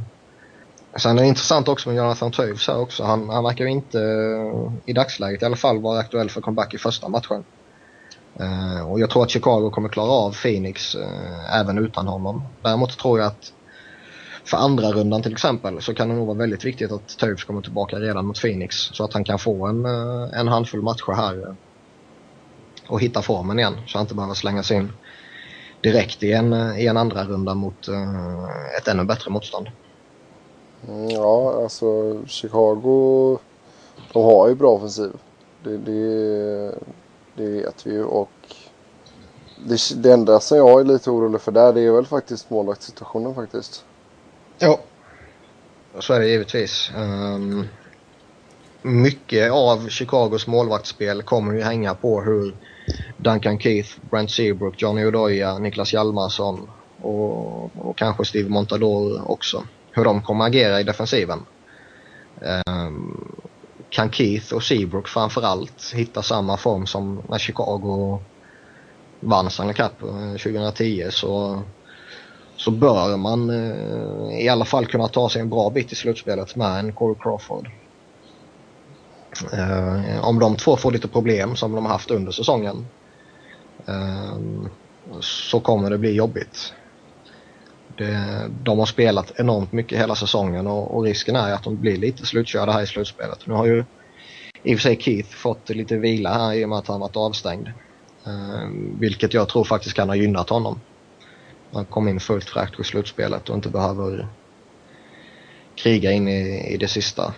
Sen är det intressant också med Jonathan Toews här också. Han, han verkar ju inte eh, i dagsläget i alla fall vara aktuell för comeback i första matchen. Eh, och jag tror att Chicago kommer klara av Phoenix eh, även utan honom. Däremot tror jag att för andra rundan till exempel så kan det nog vara väldigt viktigt att Toews kommer tillbaka redan mot Phoenix så att han kan få en, eh, en handfull matcher här eh, och hitta formen igen så han inte behöver slängas in direkt i en, i en andra runda mot eh, ett ännu bättre motstånd. Mm, Ja, alltså Chicago. De har ju bra offensiv. Det, det, det vet vi ju. Och det, det enda som jag är lite orolig för där det är väl faktiskt målvaktssituationen faktiskt. Ja, så är det givetvis. Um, mycket av Chicagos målvaktsspel kommer ju hänga på hur Duncan Keith, Brent Seabrook, Johnny Odoja, Niklas Hjalmarsson och, och kanske Steve Montador också. Hur de kommer agera i defensiven. Um, kan Keith och Seabrook framförallt hitta samma form som när Chicago vann Stanley Cup eh, 2010 så så bör man uh, i alla fall kunna ta sig en bra bit i slutspelet med en Corey Crawford. Uh, om de två får lite problem som de har haft under säsongen Ehm, så kommer det bli jobbigt. Det, de har spelat enormt mycket hela säsongen och, och, risken är att de blir lite slutkörda här i slutspelet. Nu har ju i och för sig Keith fått lite vila här i och med att han varit avstängd. Eh, vilket jag tror faktiskt kan ha gynnat honom. Han kom in fullt fräckt i slutspelet och inte behöver kriga in i, i det sista.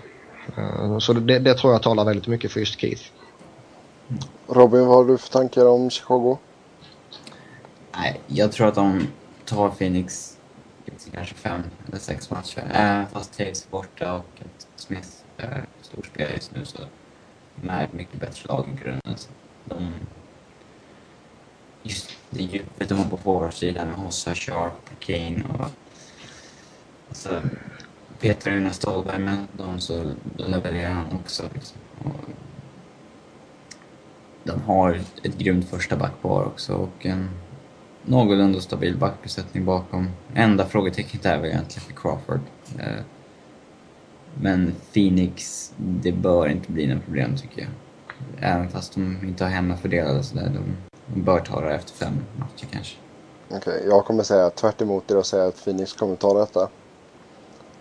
Eh, så det, det, tror jag talar väldigt mycket för just Keith. Robin, vad har du för tankar om Chicago? Nej, jag tror att de tar Phoenix kanske fem eller sex matcher. Även fast Taves är borta och att Smith är storspelare just nu så de är ett mycket bättre lag i grunden. Så de, just det djupet de har på forwardsidan med Hossa, Sharp, Kane och alltså, Peter Rune Ståhlberg med dem så levererar han också. Liksom. Och de har ett grymt första backpar också och en någorlunda stabil backbesättning bakom. Enda frågetecknet är väl egentligen för Crawford. Eh, men Phoenix, det bör inte bli något problem tycker jag. Även fast de inte har hemmafördelade sådär. De, de bör ta det efter fem matcher kanske. Okej, okay, jag kommer säga tvärt emot er och säga att Phoenix kommer ta detta.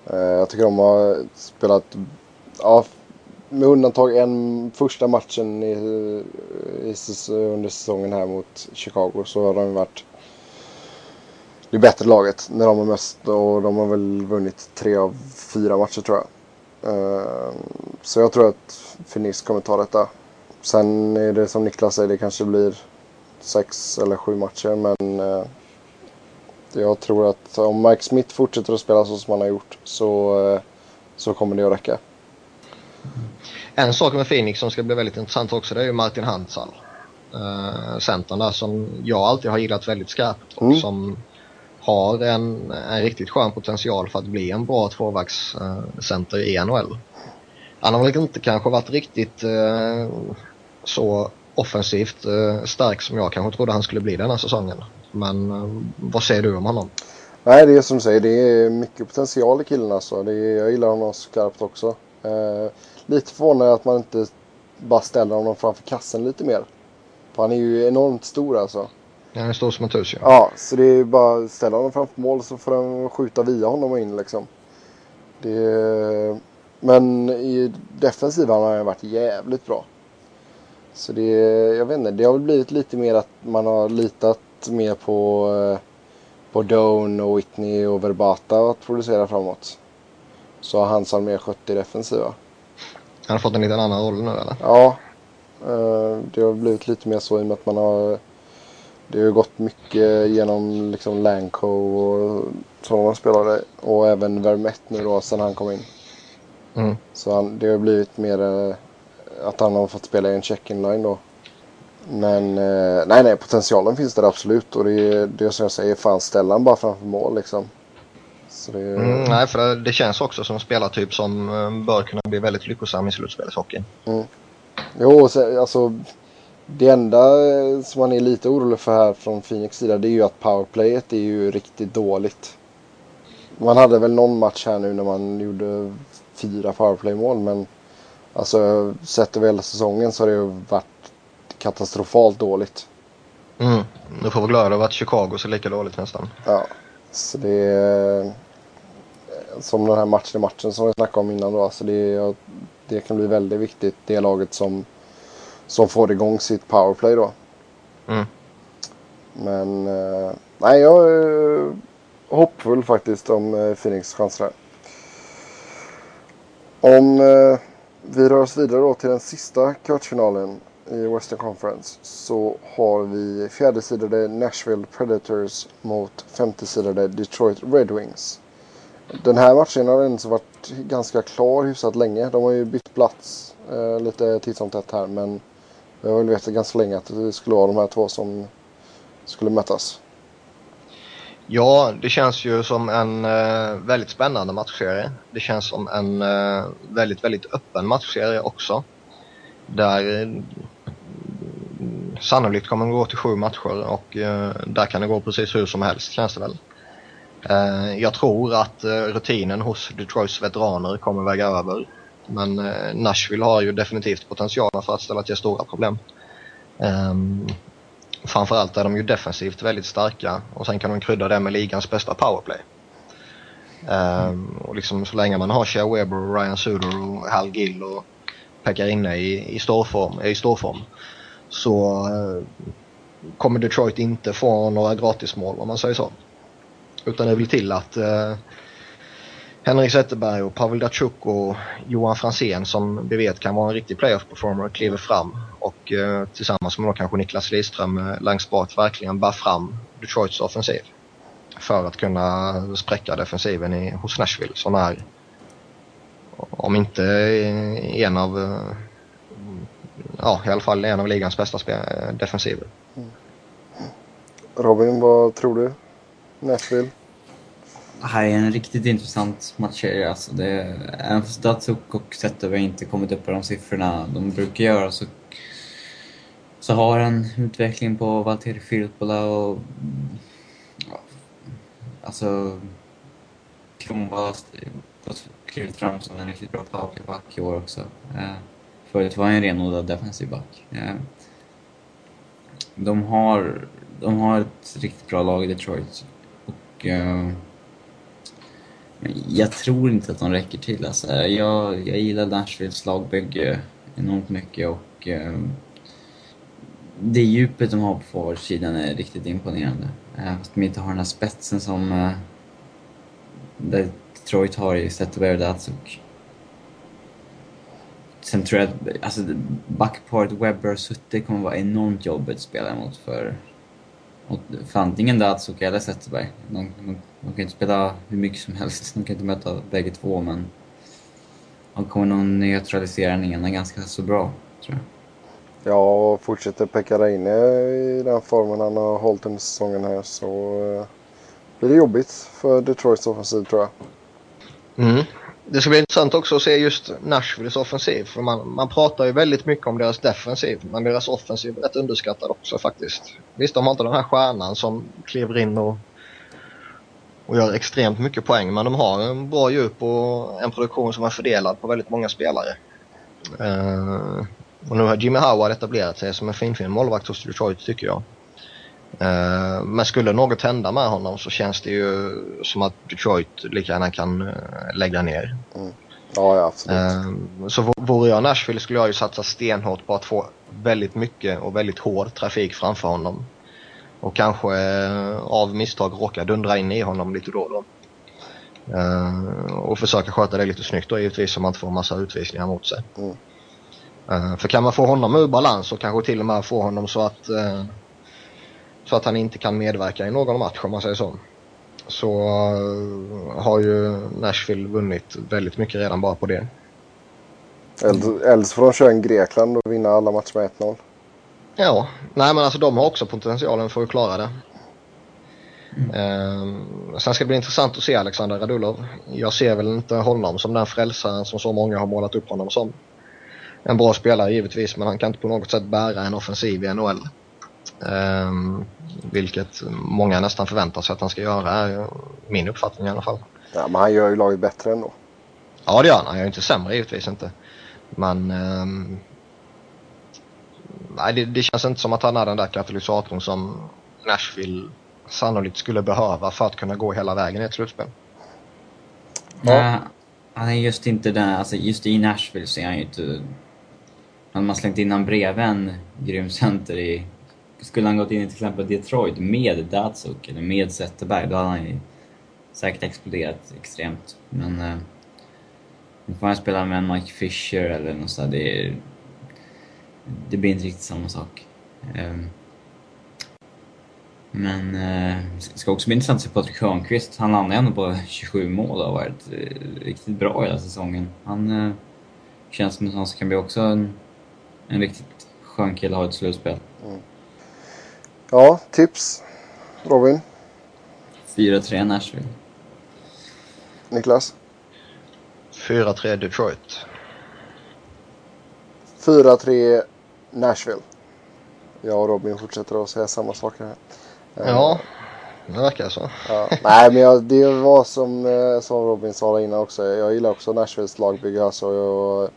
Eh, jag tycker de har spelat, ja, med undantag en första matchen i, i, under säsongen här mot Chicago så har de varit det bättre laget när de har mest och de har väl vunnit tre av fyra matcher tror jag. Ehm, så jag tror att Phoenix kommer ta detta. Sen är det som Niklas säger, det kanske blir sex eller sju matcher men eh, jag tror att om Mike Smith fortsätter att spela så som han har gjort så, eh, så kommer det att räcka. En sak med Phoenix som ska bli väldigt intressant också det är ju Martin Hantzal. Uh, centern där som jag alltid har gillat väldigt skarpt och mm. som har en, en riktigt skön potential för att bli en bra tvåvägscenter uh, i NHL. Han har väl inte kanske varit riktigt uh, så offensivt stark som jag kanske trodde han skulle bli den här säsongen. Men vad säger du om honom? Nej, det är som du säger. Det är mycket potential i killen alltså. Det är, jag gillar honom skarpt också. Lite förvånad att man inte bara ställer honom framför kassen lite mer. För han är ju enormt stor alltså. Ja, han är stor som ett hus ja. Ja, så det är bara att ställa honom framför mål så får de skjuta via honom och in liksom. Det, men i defensiven har han varit jävligt bra. Så det, jag vet inte, det har väl blivit lite mer att man har litat mer på, eh, på Doan och Whitney och Verbata att producera framåt. Så har Hansson mer skött i defensiva. Han har fått en liten annan roll nu eller? Ja. Eh, det har blivit lite mer så i och med att man har det har gått mycket genom liksom Lanco och sådana spelare. Och även Vermette nu då sen han kom in. Mm. Så han, det har blivit mer eh, att han har fått spela i en check-in line då. Men eh, nej, nej, potentialen finns där absolut. Och det är det som jag säger, fan ställa bara framför mål liksom. Det... Mm, nej, för det, känns också som en spelartyp som eh, bör kunna bli väldigt lyckosam i slutspelshockeyn. Mm. Jo, så, alltså det enda eh, som man är lite orolig för här från Phoenix sida det är ju att powerplayet är ju riktigt dåligt. Man hade väl någon match här nu när man gjorde fyra powerplaymål men alltså sett över hela säsongen så har det ju varit katastrofalt dåligt. Mm. Nu får vi glada över att Chicago ser lika dåligt nästan. Ja, så det är som den här matchen i matchen som vi snackade om innan då. Alltså det, det kan bli väldigt viktigt det laget som, som får igång sitt powerplay då. Mm. Men eh, nej, jag är hoppfull faktiskt om eh, Phoenix chanser Om eh, vi rör oss vidare då till den sista kvartsfinalen i Western Conference så har vi fjärdesidade Nashville Predators mot femtesidade Detroit Red Wings. Den här matchen har ändå varit ganska klar hyfsat länge. De har ju bytt plats eh, lite titt som tätt här men jag har väl vetat ganska länge att det skulle vara de här två som skulle mötas. Ja, det känns ju som en eh, väldigt spännande matchserie. Det känns som en eh, väldigt, väldigt öppen matchserie också. Där eh, sannolikt kommer det gå till sju matcher och eh, där kan det gå precis hur som helst känns det väl. Eh, jag tror att eh, rutinen hos Detroits veteraner kommer väga över. Men eh, Nashville har ju definitivt potentialen för att ställa till stora problem. Ehm, framförallt är de ju defensivt väldigt starka och sen kan de krydda det med ligans bästa powerplay. Ehm, och liksom så länge man har Shea Weber, Ryan Suder och Hal Gill och Pekarinne i, i storform, i storform så kommer Detroit inte få några gratismål om man säger så. Utan det vill till att eh, Henrik Zetterberg och Pavel Datsjuk och Johan Fransén som vi vet kan vara en riktig playoff performer kliver fram och eh, tillsammans med då kanske Niklas Lidström eh, längst bak verkligen bär fram Detroits offensiv. För att kunna spräcka defensiven i, hos Nashville som är om inte en av eh, ja i alla fall en av ligans bästa defensiver. Mm. Robin, vad tror du? Nashville? Det här är en riktigt intressant matchserie. Alltså det, även fast Datsuk och Zetterberg inte kommit upp på de siffrorna de brukar göra så, så har en utveckling på Valtteri Filippola och ja, alltså Kronwall har klivit fram som en riktigt bra powerplayback i år också. Eh, förut var han en renodlad defensiv back. Eh, de har de har ett riktigt bra lag i Detroit. Och, jag tror inte att de räcker till. Alltså, jag, jag gillar Nashvilles lagbygge enormt mycket och eh, det djupet de har på forwardsidan är riktigt imponerande. Eh, att de inte har den här spetsen som uh, Detroit har i Zetterberg och Datsuk. Sen tror jag att alltså, backparet Webber och Sutte kommer vara enormt jobbigt att spela emot för och för antingen Datsuk eller Zetterberg. De, de, de, kan inte spela hur mycket som helst, de kan inte möta bägge två men de kommer nog neutralisera den ena ganska så bra, tror jag. Ja, och fortsätter Pekka inne i den formen han har hållit under säsongen här så uh, blir det jobbigt för Detroits offensiv tror jag. Mm. Det ska bli intressant också att se just Nashvilles offensiv. För man, man pratar ju väldigt mycket om deras defensiv. Men deras offensiv är rätt underskattad också faktiskt. Visst, de har inte den här stjärnan som kliver in och, och gör extremt mycket poäng. Men de har en bra djup och en produktion som är fördelad på väldigt många spelare. Uh, och nu har Jimmy Howard etablerat sig som en finfin målvakt hos Detroit tycker jag. Uh, men skulle något hända med honom så känns det ju som att Detroit lika gärna kan uh, lägga ner. Mm. Ja, ja, absolut. Uh, så vore jag Nashville skulle jag ju satsa stenhårt på att få väldigt mycket och väldigt hård trafik framför honom. Och kanske av misstag råka dundra in i honom lite då och då. och försöka sköta det lite snyggt då givetvis så man inte får massa utvisningar mot sig. Mm. för kan man få honom ur balans och kanske till och med få honom så att så att han inte kan medverka i någon match om man säger så. Så uh, har ju Nashville vunnit väldigt mycket redan bara på det. Eller så får de köra en Grekland och vinna alla matcher med 1-0. Ja, nej men alltså de har också potentialen för att klara det. Mm. Uh, sen ska det bli intressant att se Alexander Radulov. Jag ser väl inte honom som den frälsaren som så många har målat upp honom som. En bra spelare givetvis men han kan inte på något sätt bära en offensiv i NHL. Um, vilket många nästan förväntar sig att han ska göra, är min uppfattning i alla fall. Ja, men han gör ju laget bättre ändå. Ja, det gör han. Han gör inte sämre givetvis inte. Men... Um, nej, det, det, känns inte som att han är den där katalysatorn som Nashville sannolikt skulle behöva för att kunna gå hela vägen i ett slutspel. Ja. han är just inte den, alltså just i Nashville så är han ju inte... Hade man slängt in honom bredvid en grym center i skulle han gått in i till exempel Detroit med Datsuk eller med Zetterberg, då hade han ju säkert exploderat extremt. Men eh, nu får han spela med en Mike Fisher eller något sådär. Det, det blir inte riktigt samma sak. Eh, men eh, det ska också bli intressant att se Patrik Hörnqvist. Han landar ändå på 27 mål och har varit eh, riktigt bra hela säsongen. Han eh, känns som en sån som kan bli också en, en riktigt skön kille att ha ett slutspel. Mm. Ja, tips. Robin? 4-3 Nashville. Niklas? 4-3 Detroit. 4-3 Nashville. Jag och Robin fortsätter att säga samma saker här. Ja, det verkar så. Ja. Nej, men jag, det var som, eh, som Robin sa innan också. Jag gillar också Nashvilles lagbygge. Alltså jag,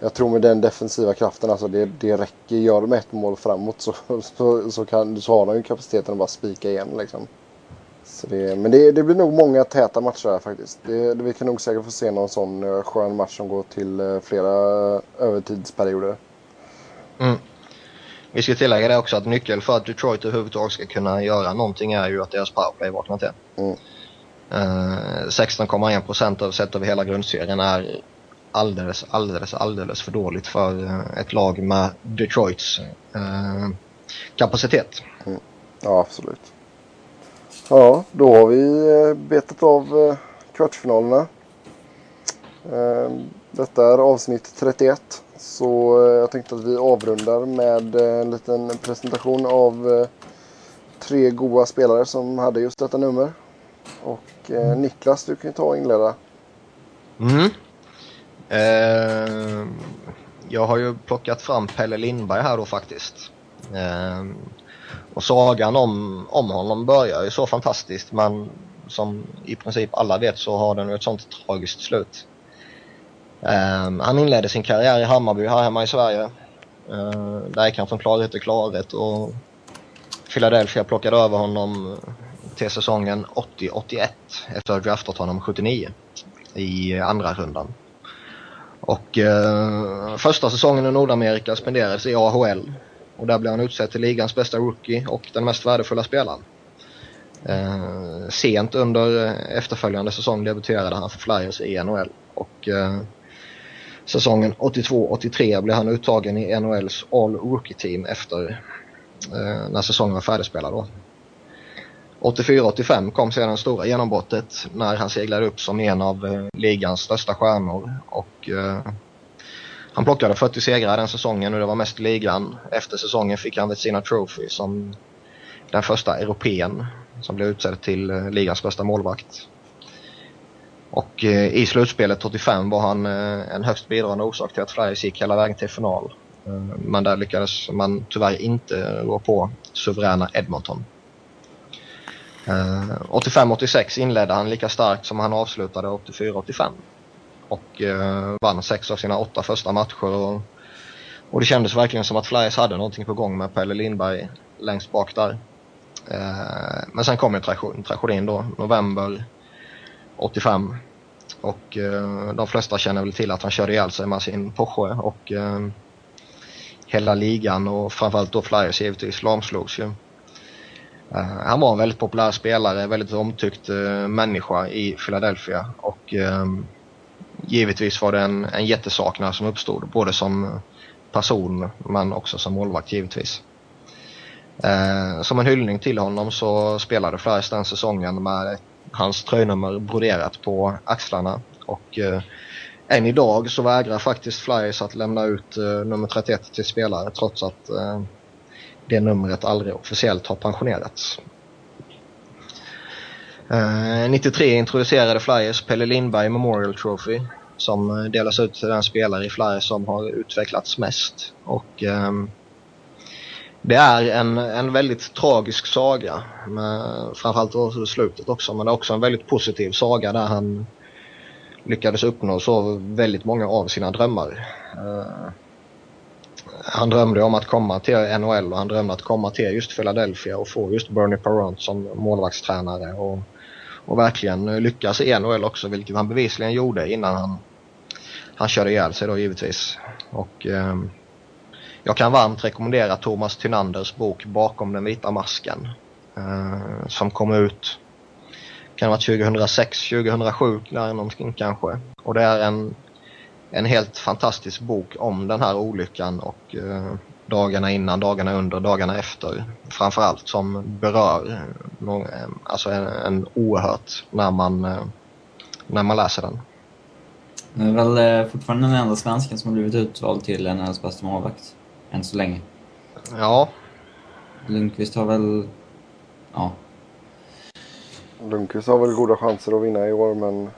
jag tror med den defensiva kraften, alltså det, det räcker. Gör de ett mål framåt så, så, så, kan, så har de ju kapaciteten att bara spika igen liksom. Så det, men det, det blir nog många täta matcher här faktiskt. Det, vi kan nog säkert få se någon sån uh, skön match som går till uh, flera övertidsperioder. Mm. Vi ska tillägga det också att nyckeln för att Detroit överhuvudtaget ska kunna göra någonting är ju att deras powerplay vaknar till. Mm. Uh, 16,1 procent av sett över hela grundserien är alldeles, alldeles, alldeles för dåligt för uh, ett lag med Detroits uh, kapacitet. Mm. Ja, absolut. Ja, då har vi eh, betat av kvartsfinalerna. Detta är avsnitt 31. Så eh, jag tänkte att vi avrundar med eh, en liten presentation av eh, tre goa spelare som hade just detta nummer. Och Niklas, du kan ju ta och inleda. Mm. Eh, jag har ju plockat fram Pelle Lindberg här då faktiskt. Eh, och sagan om, om honom börjar ju så fantastiskt men som i princip alla vet så har den ju ett sånt tragiskt slut. Eh, han inledde sin karriär i Hammarby här hemma i Sverige. Eh, där gick han från klarhet till klarhet och Philadelphia plockade över honom till säsongen 80-81 efter att ha draftat honom 79 i andra rundan. Och eh, första säsongen i Nordamerika spenderades i AHL och där blev han utsedd till ligans bästa rookie och den mest värdefulla spelaren. Eh, sent under efterföljande säsong debuterade han för Flyers i NHL och eh, säsongen 82-83 blev han uttagen i NHLs All Rookie Team efter eh, när säsongen var färdigspelad. Då. 84-85 kom sedan det stora genombrottet när han seglade upp som en av eh, ligans största stjärnor. Och, eh, han plockade 40 segrar den säsongen och det var mest ligan. Efter säsongen fick han sina Trophy som den första europeen som blev utsedd till eh, ligans bästa målvakt. Och eh, i slutspelet 85 var han eh, en högst bidragande orsak till att Flyers gick hela vägen till final. Eh, men där lyckades man tyvärr inte rå på suveräna Edmonton. Eh, 85-86 inledde han lika starkt som han avslutade 84-85. Och eh, vann sex av sina åtta första matcher. Och, och det kändes verkligen som att Flyers hade någonting på gång med Pelle Lindberg längst bak där. Eh, men sen kom ju tragedin då, november 85. Och eh, de flesta känner väl till att han körde ihjäl sig med sin Porsche och eh, hela ligan och framförallt då Flyers givetvis lamslogs ju. Eh, han var en väldigt populär spelare, väldigt omtyckt eh, människa i Philadelphia och ehm, givetvis var det en, en jättesaknad som uppstod både som person men också som målvakt givetvis. Eh, som en hyllning till honom så spelade Flyers den säsongen med hans tröjnummer broderat på axlarna. Och eh, än idag så vägrar faktiskt Flyers att lämna ut eh, nummer 31 till spelare trots att det numret aldrig officiellt har pensionerats. Eh, 93 introducerade Flyers Pelle Lindberg Memorial Trophy som eh, delas ut till den spelare i Flyers som har utvecklats mest. Och um, det är en, en väldigt tragisk saga. Med, framförallt i slutet också. Men det är också en väldigt positiv saga där han lyckades uppnå så väldigt många av sina drömmar. Uh, han drömde om att komma till NHL och han drömde att komma till just Philadelphia och få just Bernie Parent som målvaktstränare. Och, och verkligen lyckas i NHL också, vilket han bevisligen gjorde innan han, han körde ihjäl sig då givetvis. Och... eh, jag kan varmt rekommendera Thomas Tynanders bok Bakom den vita masken. Eh, som kom ut kan det vara 2006, 2007 där någonting kanske. Och det är en, en helt fantastisk bok om den här olyckan och eh, dagarna innan, dagarna under, dagarna efter. Framförallt som berör någon, alltså en, en oerhört när man, eh, när man läser den. Det är väl eh, fortfarande den enda svensken som har blivit utvald till NHLs bästa målvakt än så länge. Ja. Lundqvist har väl... Ja. Lundqvist har väl goda chanser att vinna i år, men...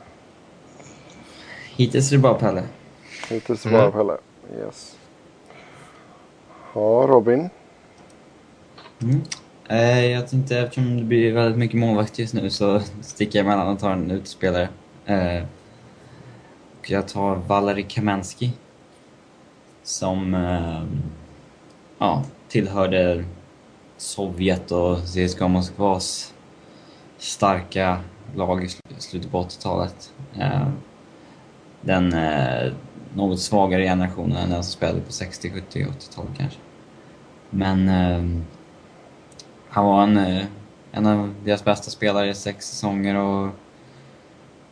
Hittills är det bara Pelle. Är det bara mm. Pelle, yes. Ja, Robin? Mm. Eh, jag tänkte, eftersom det blir väldigt mycket målvakt just nu så sticker jag emellan och tar en utspelare. Eh, och jag tar Valeri Kamensky som eh, ja, tillhörde Sovjet och CSKA Moskvas starka lag i slutet på 80-talet. Eh, den eh, något svagare generationen än den som spelade på 60, 70, 80-talet kanske. Men eh, han var en, eh, en av deras bästa spelare i sex säsonger och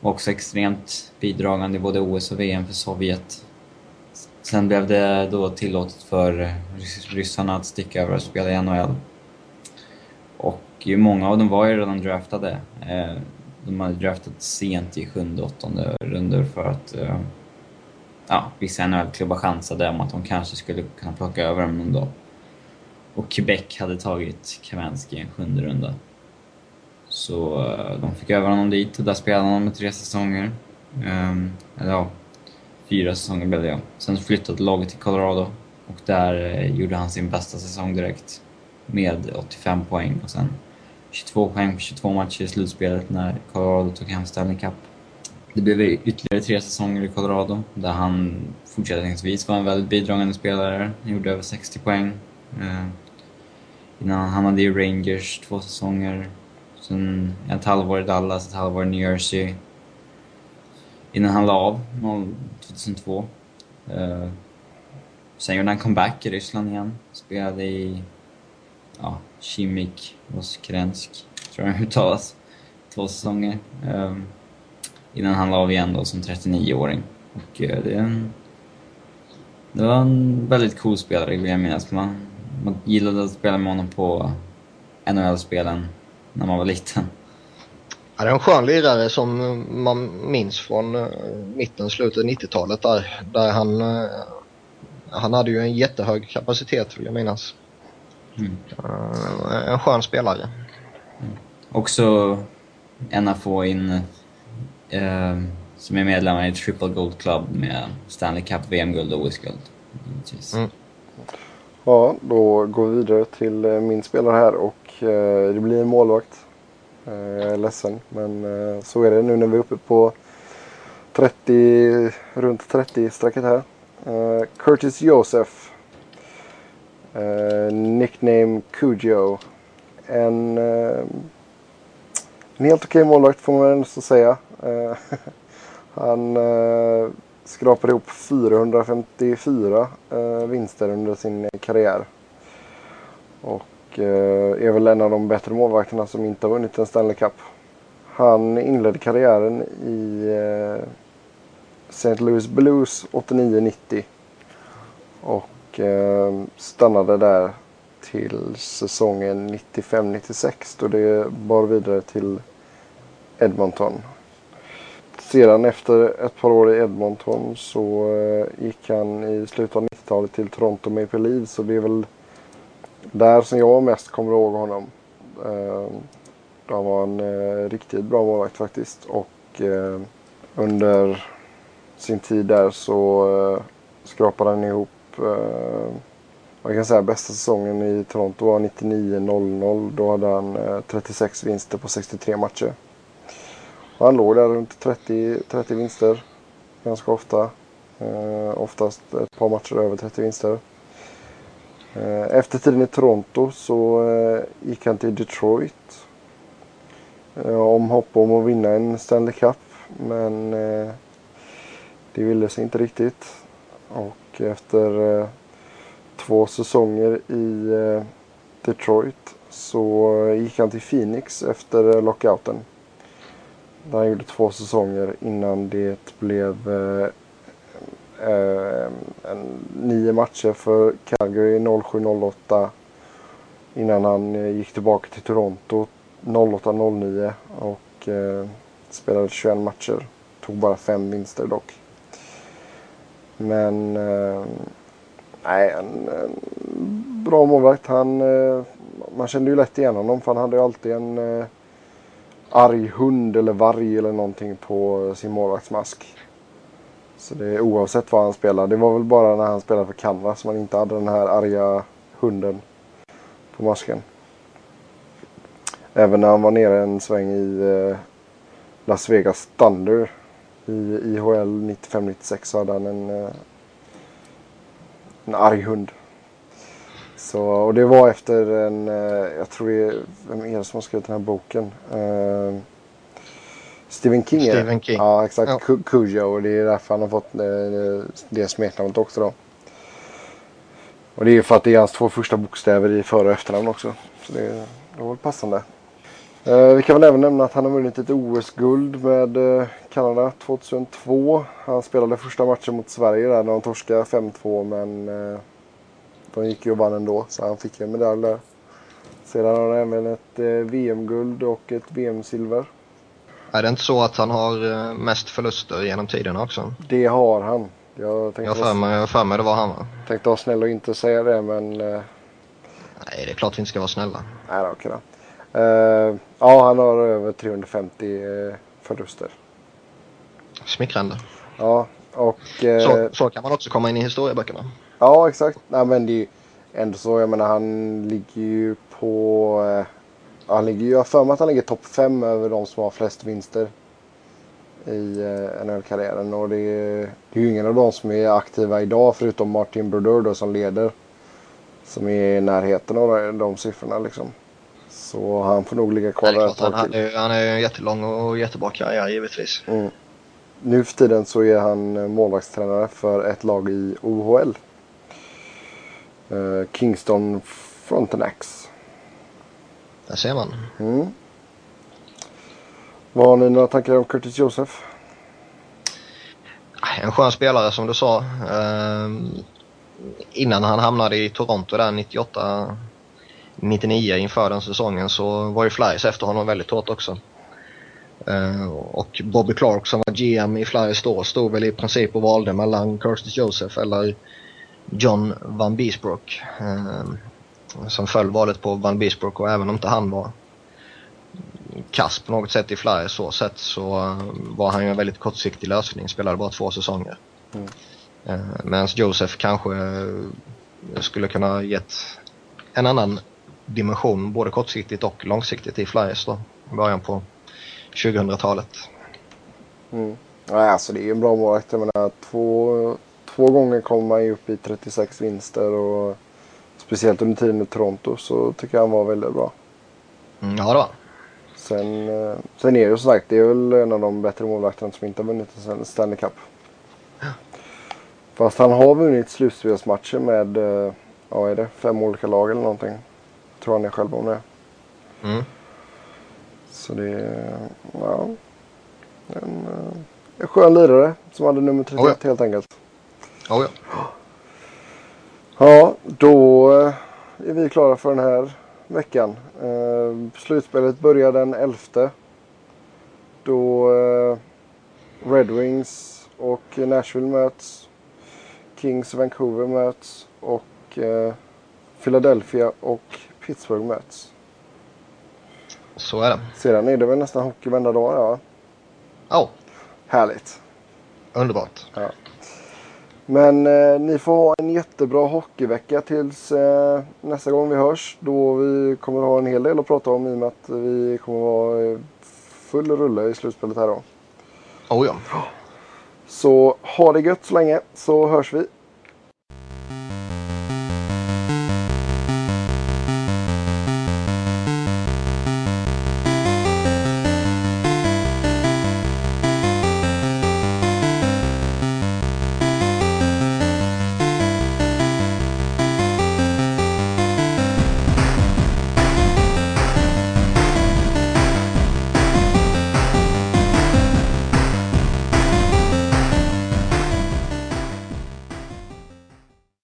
var också extremt bidragande i både OS och VM för Sovjet. Sen blev det då tillåtet för ryssarna att sticka över och spela i NHL. Och många av dem var ju redan draftade. Eh, de hade draftat sent i sjunde, åttonde rundor för att eh, ja, vissa NHL-klubbar chansade om att de kanske skulle kunna plocka över dem någon dag. Och Quebec hade tagit Kaminski i en sjunde runda. Så eh, de fick över honom dit och där spelade han med tre säsonger. Um, eller ja, fyra säsonger blev det ja. Sen flyttade laget till Colorado och där eh, gjorde han sin bästa säsong direkt. Med 85 poäng och sen 22 poäng på 22 matcher i slutspelet när Colorado tog hem Stanley Cup. Det blev ytterligare tre säsonger i Colorado där han fortsättningsvis var en väldigt bidragande spelare. Han gjorde över 60 poäng. Eh, innan han hamnade i Rangers två säsonger. Sen ett halvår i Dallas, ett halvår i New Jersey. Innan han la av 2002. Eh, sen gjorde han comeback i Ryssland igen. Spelade i ja, Chimik, Voskrensk, tror jag det uttalas. Två säsonger. Eh, innan han la av igen då som 39-åring. Och eh, det, en, det var en väldigt cool spelare vill jag minnas. Man, man gillade att spela med honom på NHL-spelen när man var liten. Ja, det är en skön lirare som man minns från uh, mitten, slutet 90-talet där. Där han, uh, han hade ju en jättehög kapacitet vill jag minnas. Mm. En skön spelare. Mm. Också en att få in eh, som är medlemmar i Triple Gold Club med Stanley Cup, VM-guld och OS-guld. Mm. Ja, då går vi vidare till eh, min spelare här och eh, det blir en målvakt. Eh, jag är ledsen, men eh, så är det nu när vi är uppe på 30, runt 30-strecket här. Eh, Curtis Joseph. Eh, nickname Cujo. En, eh, en helt okej målvakt får man ändå säga. Eh, <laughs> han eh, skrapade ihop 454 eh, vinster under sin karriär. Och eh, är väl en av de bättre målvakterna som inte har vunnit en Stanley Cup. Han inledde karriären i eh, St. Louis Blues 89-90. Och eh, stannade där till säsongen 95-96 då det bar vidare till Edmonton sedan efter ett par år i Edmonton så eh, gick han i slutet av 90-talet till Toronto Maple Leafs. Så det är väl där som jag mest kommer ihåg honom. Ehm, han var en eh, riktigt bra målvakt faktiskt. Och eh, under sin tid där så skrapade han ihop man kan säga bästa säsongen i Toronto var 99-00. Då hade han 36 vinster på 63 matcher. Han låg där runt 30, 30 vinster ganska ofta. Eh, oftast ett par matcher över 30 vinster. Eh, efter tiden i Toronto så eh, gick han till Detroit. Eh, om hopp om att vinna en Stanley Cup. Men eh, det ville sig inte riktigt. Och efter eh, två säsonger i eh, Detroit så eh, gick han till Phoenix efter lockouten. Där han gjorde två säsonger innan det blev eh, eh, en, nio matcher för Calgary 07-08. Innan han eh, gick tillbaka till Toronto 08-09 och eh, spelade 21 matcher. Tog bara fem vinster dock. Men eh, nej, en, en, bra målvakt. Han, eh, man kände ju lätt igen honom för han hade ju alltid en eh, arg hund eller varg eller någonting på sin målvaktsmask. Så det är oavsett vad han spelar. Det var väl bara när han spelade för Kanada som han inte hade den här arga hunden på masken. Även när han var nere en sväng i eh, Las Vegas Thunder i IHL 95-96 så hade han en, eh, En arg hund. Så, och det var efter en, eh, jag tror det är, vem är det som har skrivit den här boken? Uh, Stephen King är det. Stephen King. Ja, exakt. Ja. Cu- Cujo och det är därför han har fått eh, det smeknamnet också då. Och det är ju för att det är hans två första bokstäver i för och efternamn också. Så det, det var väl passande. Eh, vi kan väl även nämna att han har vunnit ett OS-guld med eh, Kanada 2002. Han spelade första matchen mot Sverige där när de torskade 5-2 men eh, de gick ju och vann ändå så han fick en medalj där. Sedan har han även ett eh, VM-guld och ett VM-silver. Är det inte så att han har eh, mest förluster genom tiderna också? Det har han. Jag har för mig, för mig det var han va? tänkte vara snäll och inte säga det men eh, Nej, det är klart vi inte ska vara snälla. nej okej då. Eh, ja, han har över 350 eh, förluster. Smickrande. Ja, och... Eh, Så, så kan man också komma in i historieböckerna. Ja, exakt. Nej, men det är ju ändå så. Jag menar, han ligger ju på... Eh, han ligger jag har för mig att han ligger topp 5 över de som har flest vinster i eh, NHL-karriären. Och det är, det är ju ingen av de som är aktiva idag förutom Martin Brodeur då som leder. Som är i närheten av de, de siffrorna liksom. Så han får nog ligga kvar där ett tag han, till. är, han är en jättelång och jättebra karriär givetvis. Mm. Nu för tiden så är han eh, målvaktstränare för ett lag i OHL. Eh, Kingston Frontenacs. Där ser man. Mm. Vad har ni några tankar om Curtis Joseph? En skön spelare som du sa. Ehm, innan han hamnade i Toronto där 98 99 inför den säsongen så var ju Flyers efter honom väldigt hårt också. Ehm, och Bobby Clark som var GM i Flyers då stod väl i princip och valde mellan Curtis Joseph eller John Van Beesbrook. Ehm, som föll valet på Van Beesbrook och även om inte han var kass på något sätt i Flyers så sett så eh, var han ju en väldigt kortsiktig lösning. Spelade bara två säsonger. Mm. Eh, Medan Joseph kanske eh, skulle kunna gett en annan dimension både kortsiktigt och långsiktigt i Flyers då. I början på 2000-talet. Mm. Nej, alltså det är ju en bra målvakt. Jag menar, två, två gånger kommer man ju upp i 36 vinster och speciellt under tiden i Toronto så tycker jag han var väldigt bra. Mm, ja då. Sen, eh, sen är det ju som sagt, det är väl en av de bättre målvakterna som inte har vunnit en Stanley Cup. Fast han har vunnit slutspelsmatcher med, eh, ja är det, fem olika lag eller någonting. Tror han är själv om det. Mm. Så det är, ja. En, eh, en skön lirare som hade nummer 31 Oh helt enkelt. Oh, ja. Ja, då eh, är vi klara för den här veckan. Eh, slutspelet börjar den 11. Då eh, Red Wings och Nashville möts. Kings och Vancouver möts. Och eh, Philadelphia och Pittsburgh möts. Så är det. Sedan är det väl nästan hockey varenda dag. Ja. Ja, Härligt. underbart. Men eh, ni får ha en jättebra hockeyvecka tills eh, nästa gång vi hörs. Då vi kommer ha en hel del att prata om i och med att vi kommer vara eh, full rulle i slutspelet här då. Oh, ja. Så ha det gött så länge så hörs vi.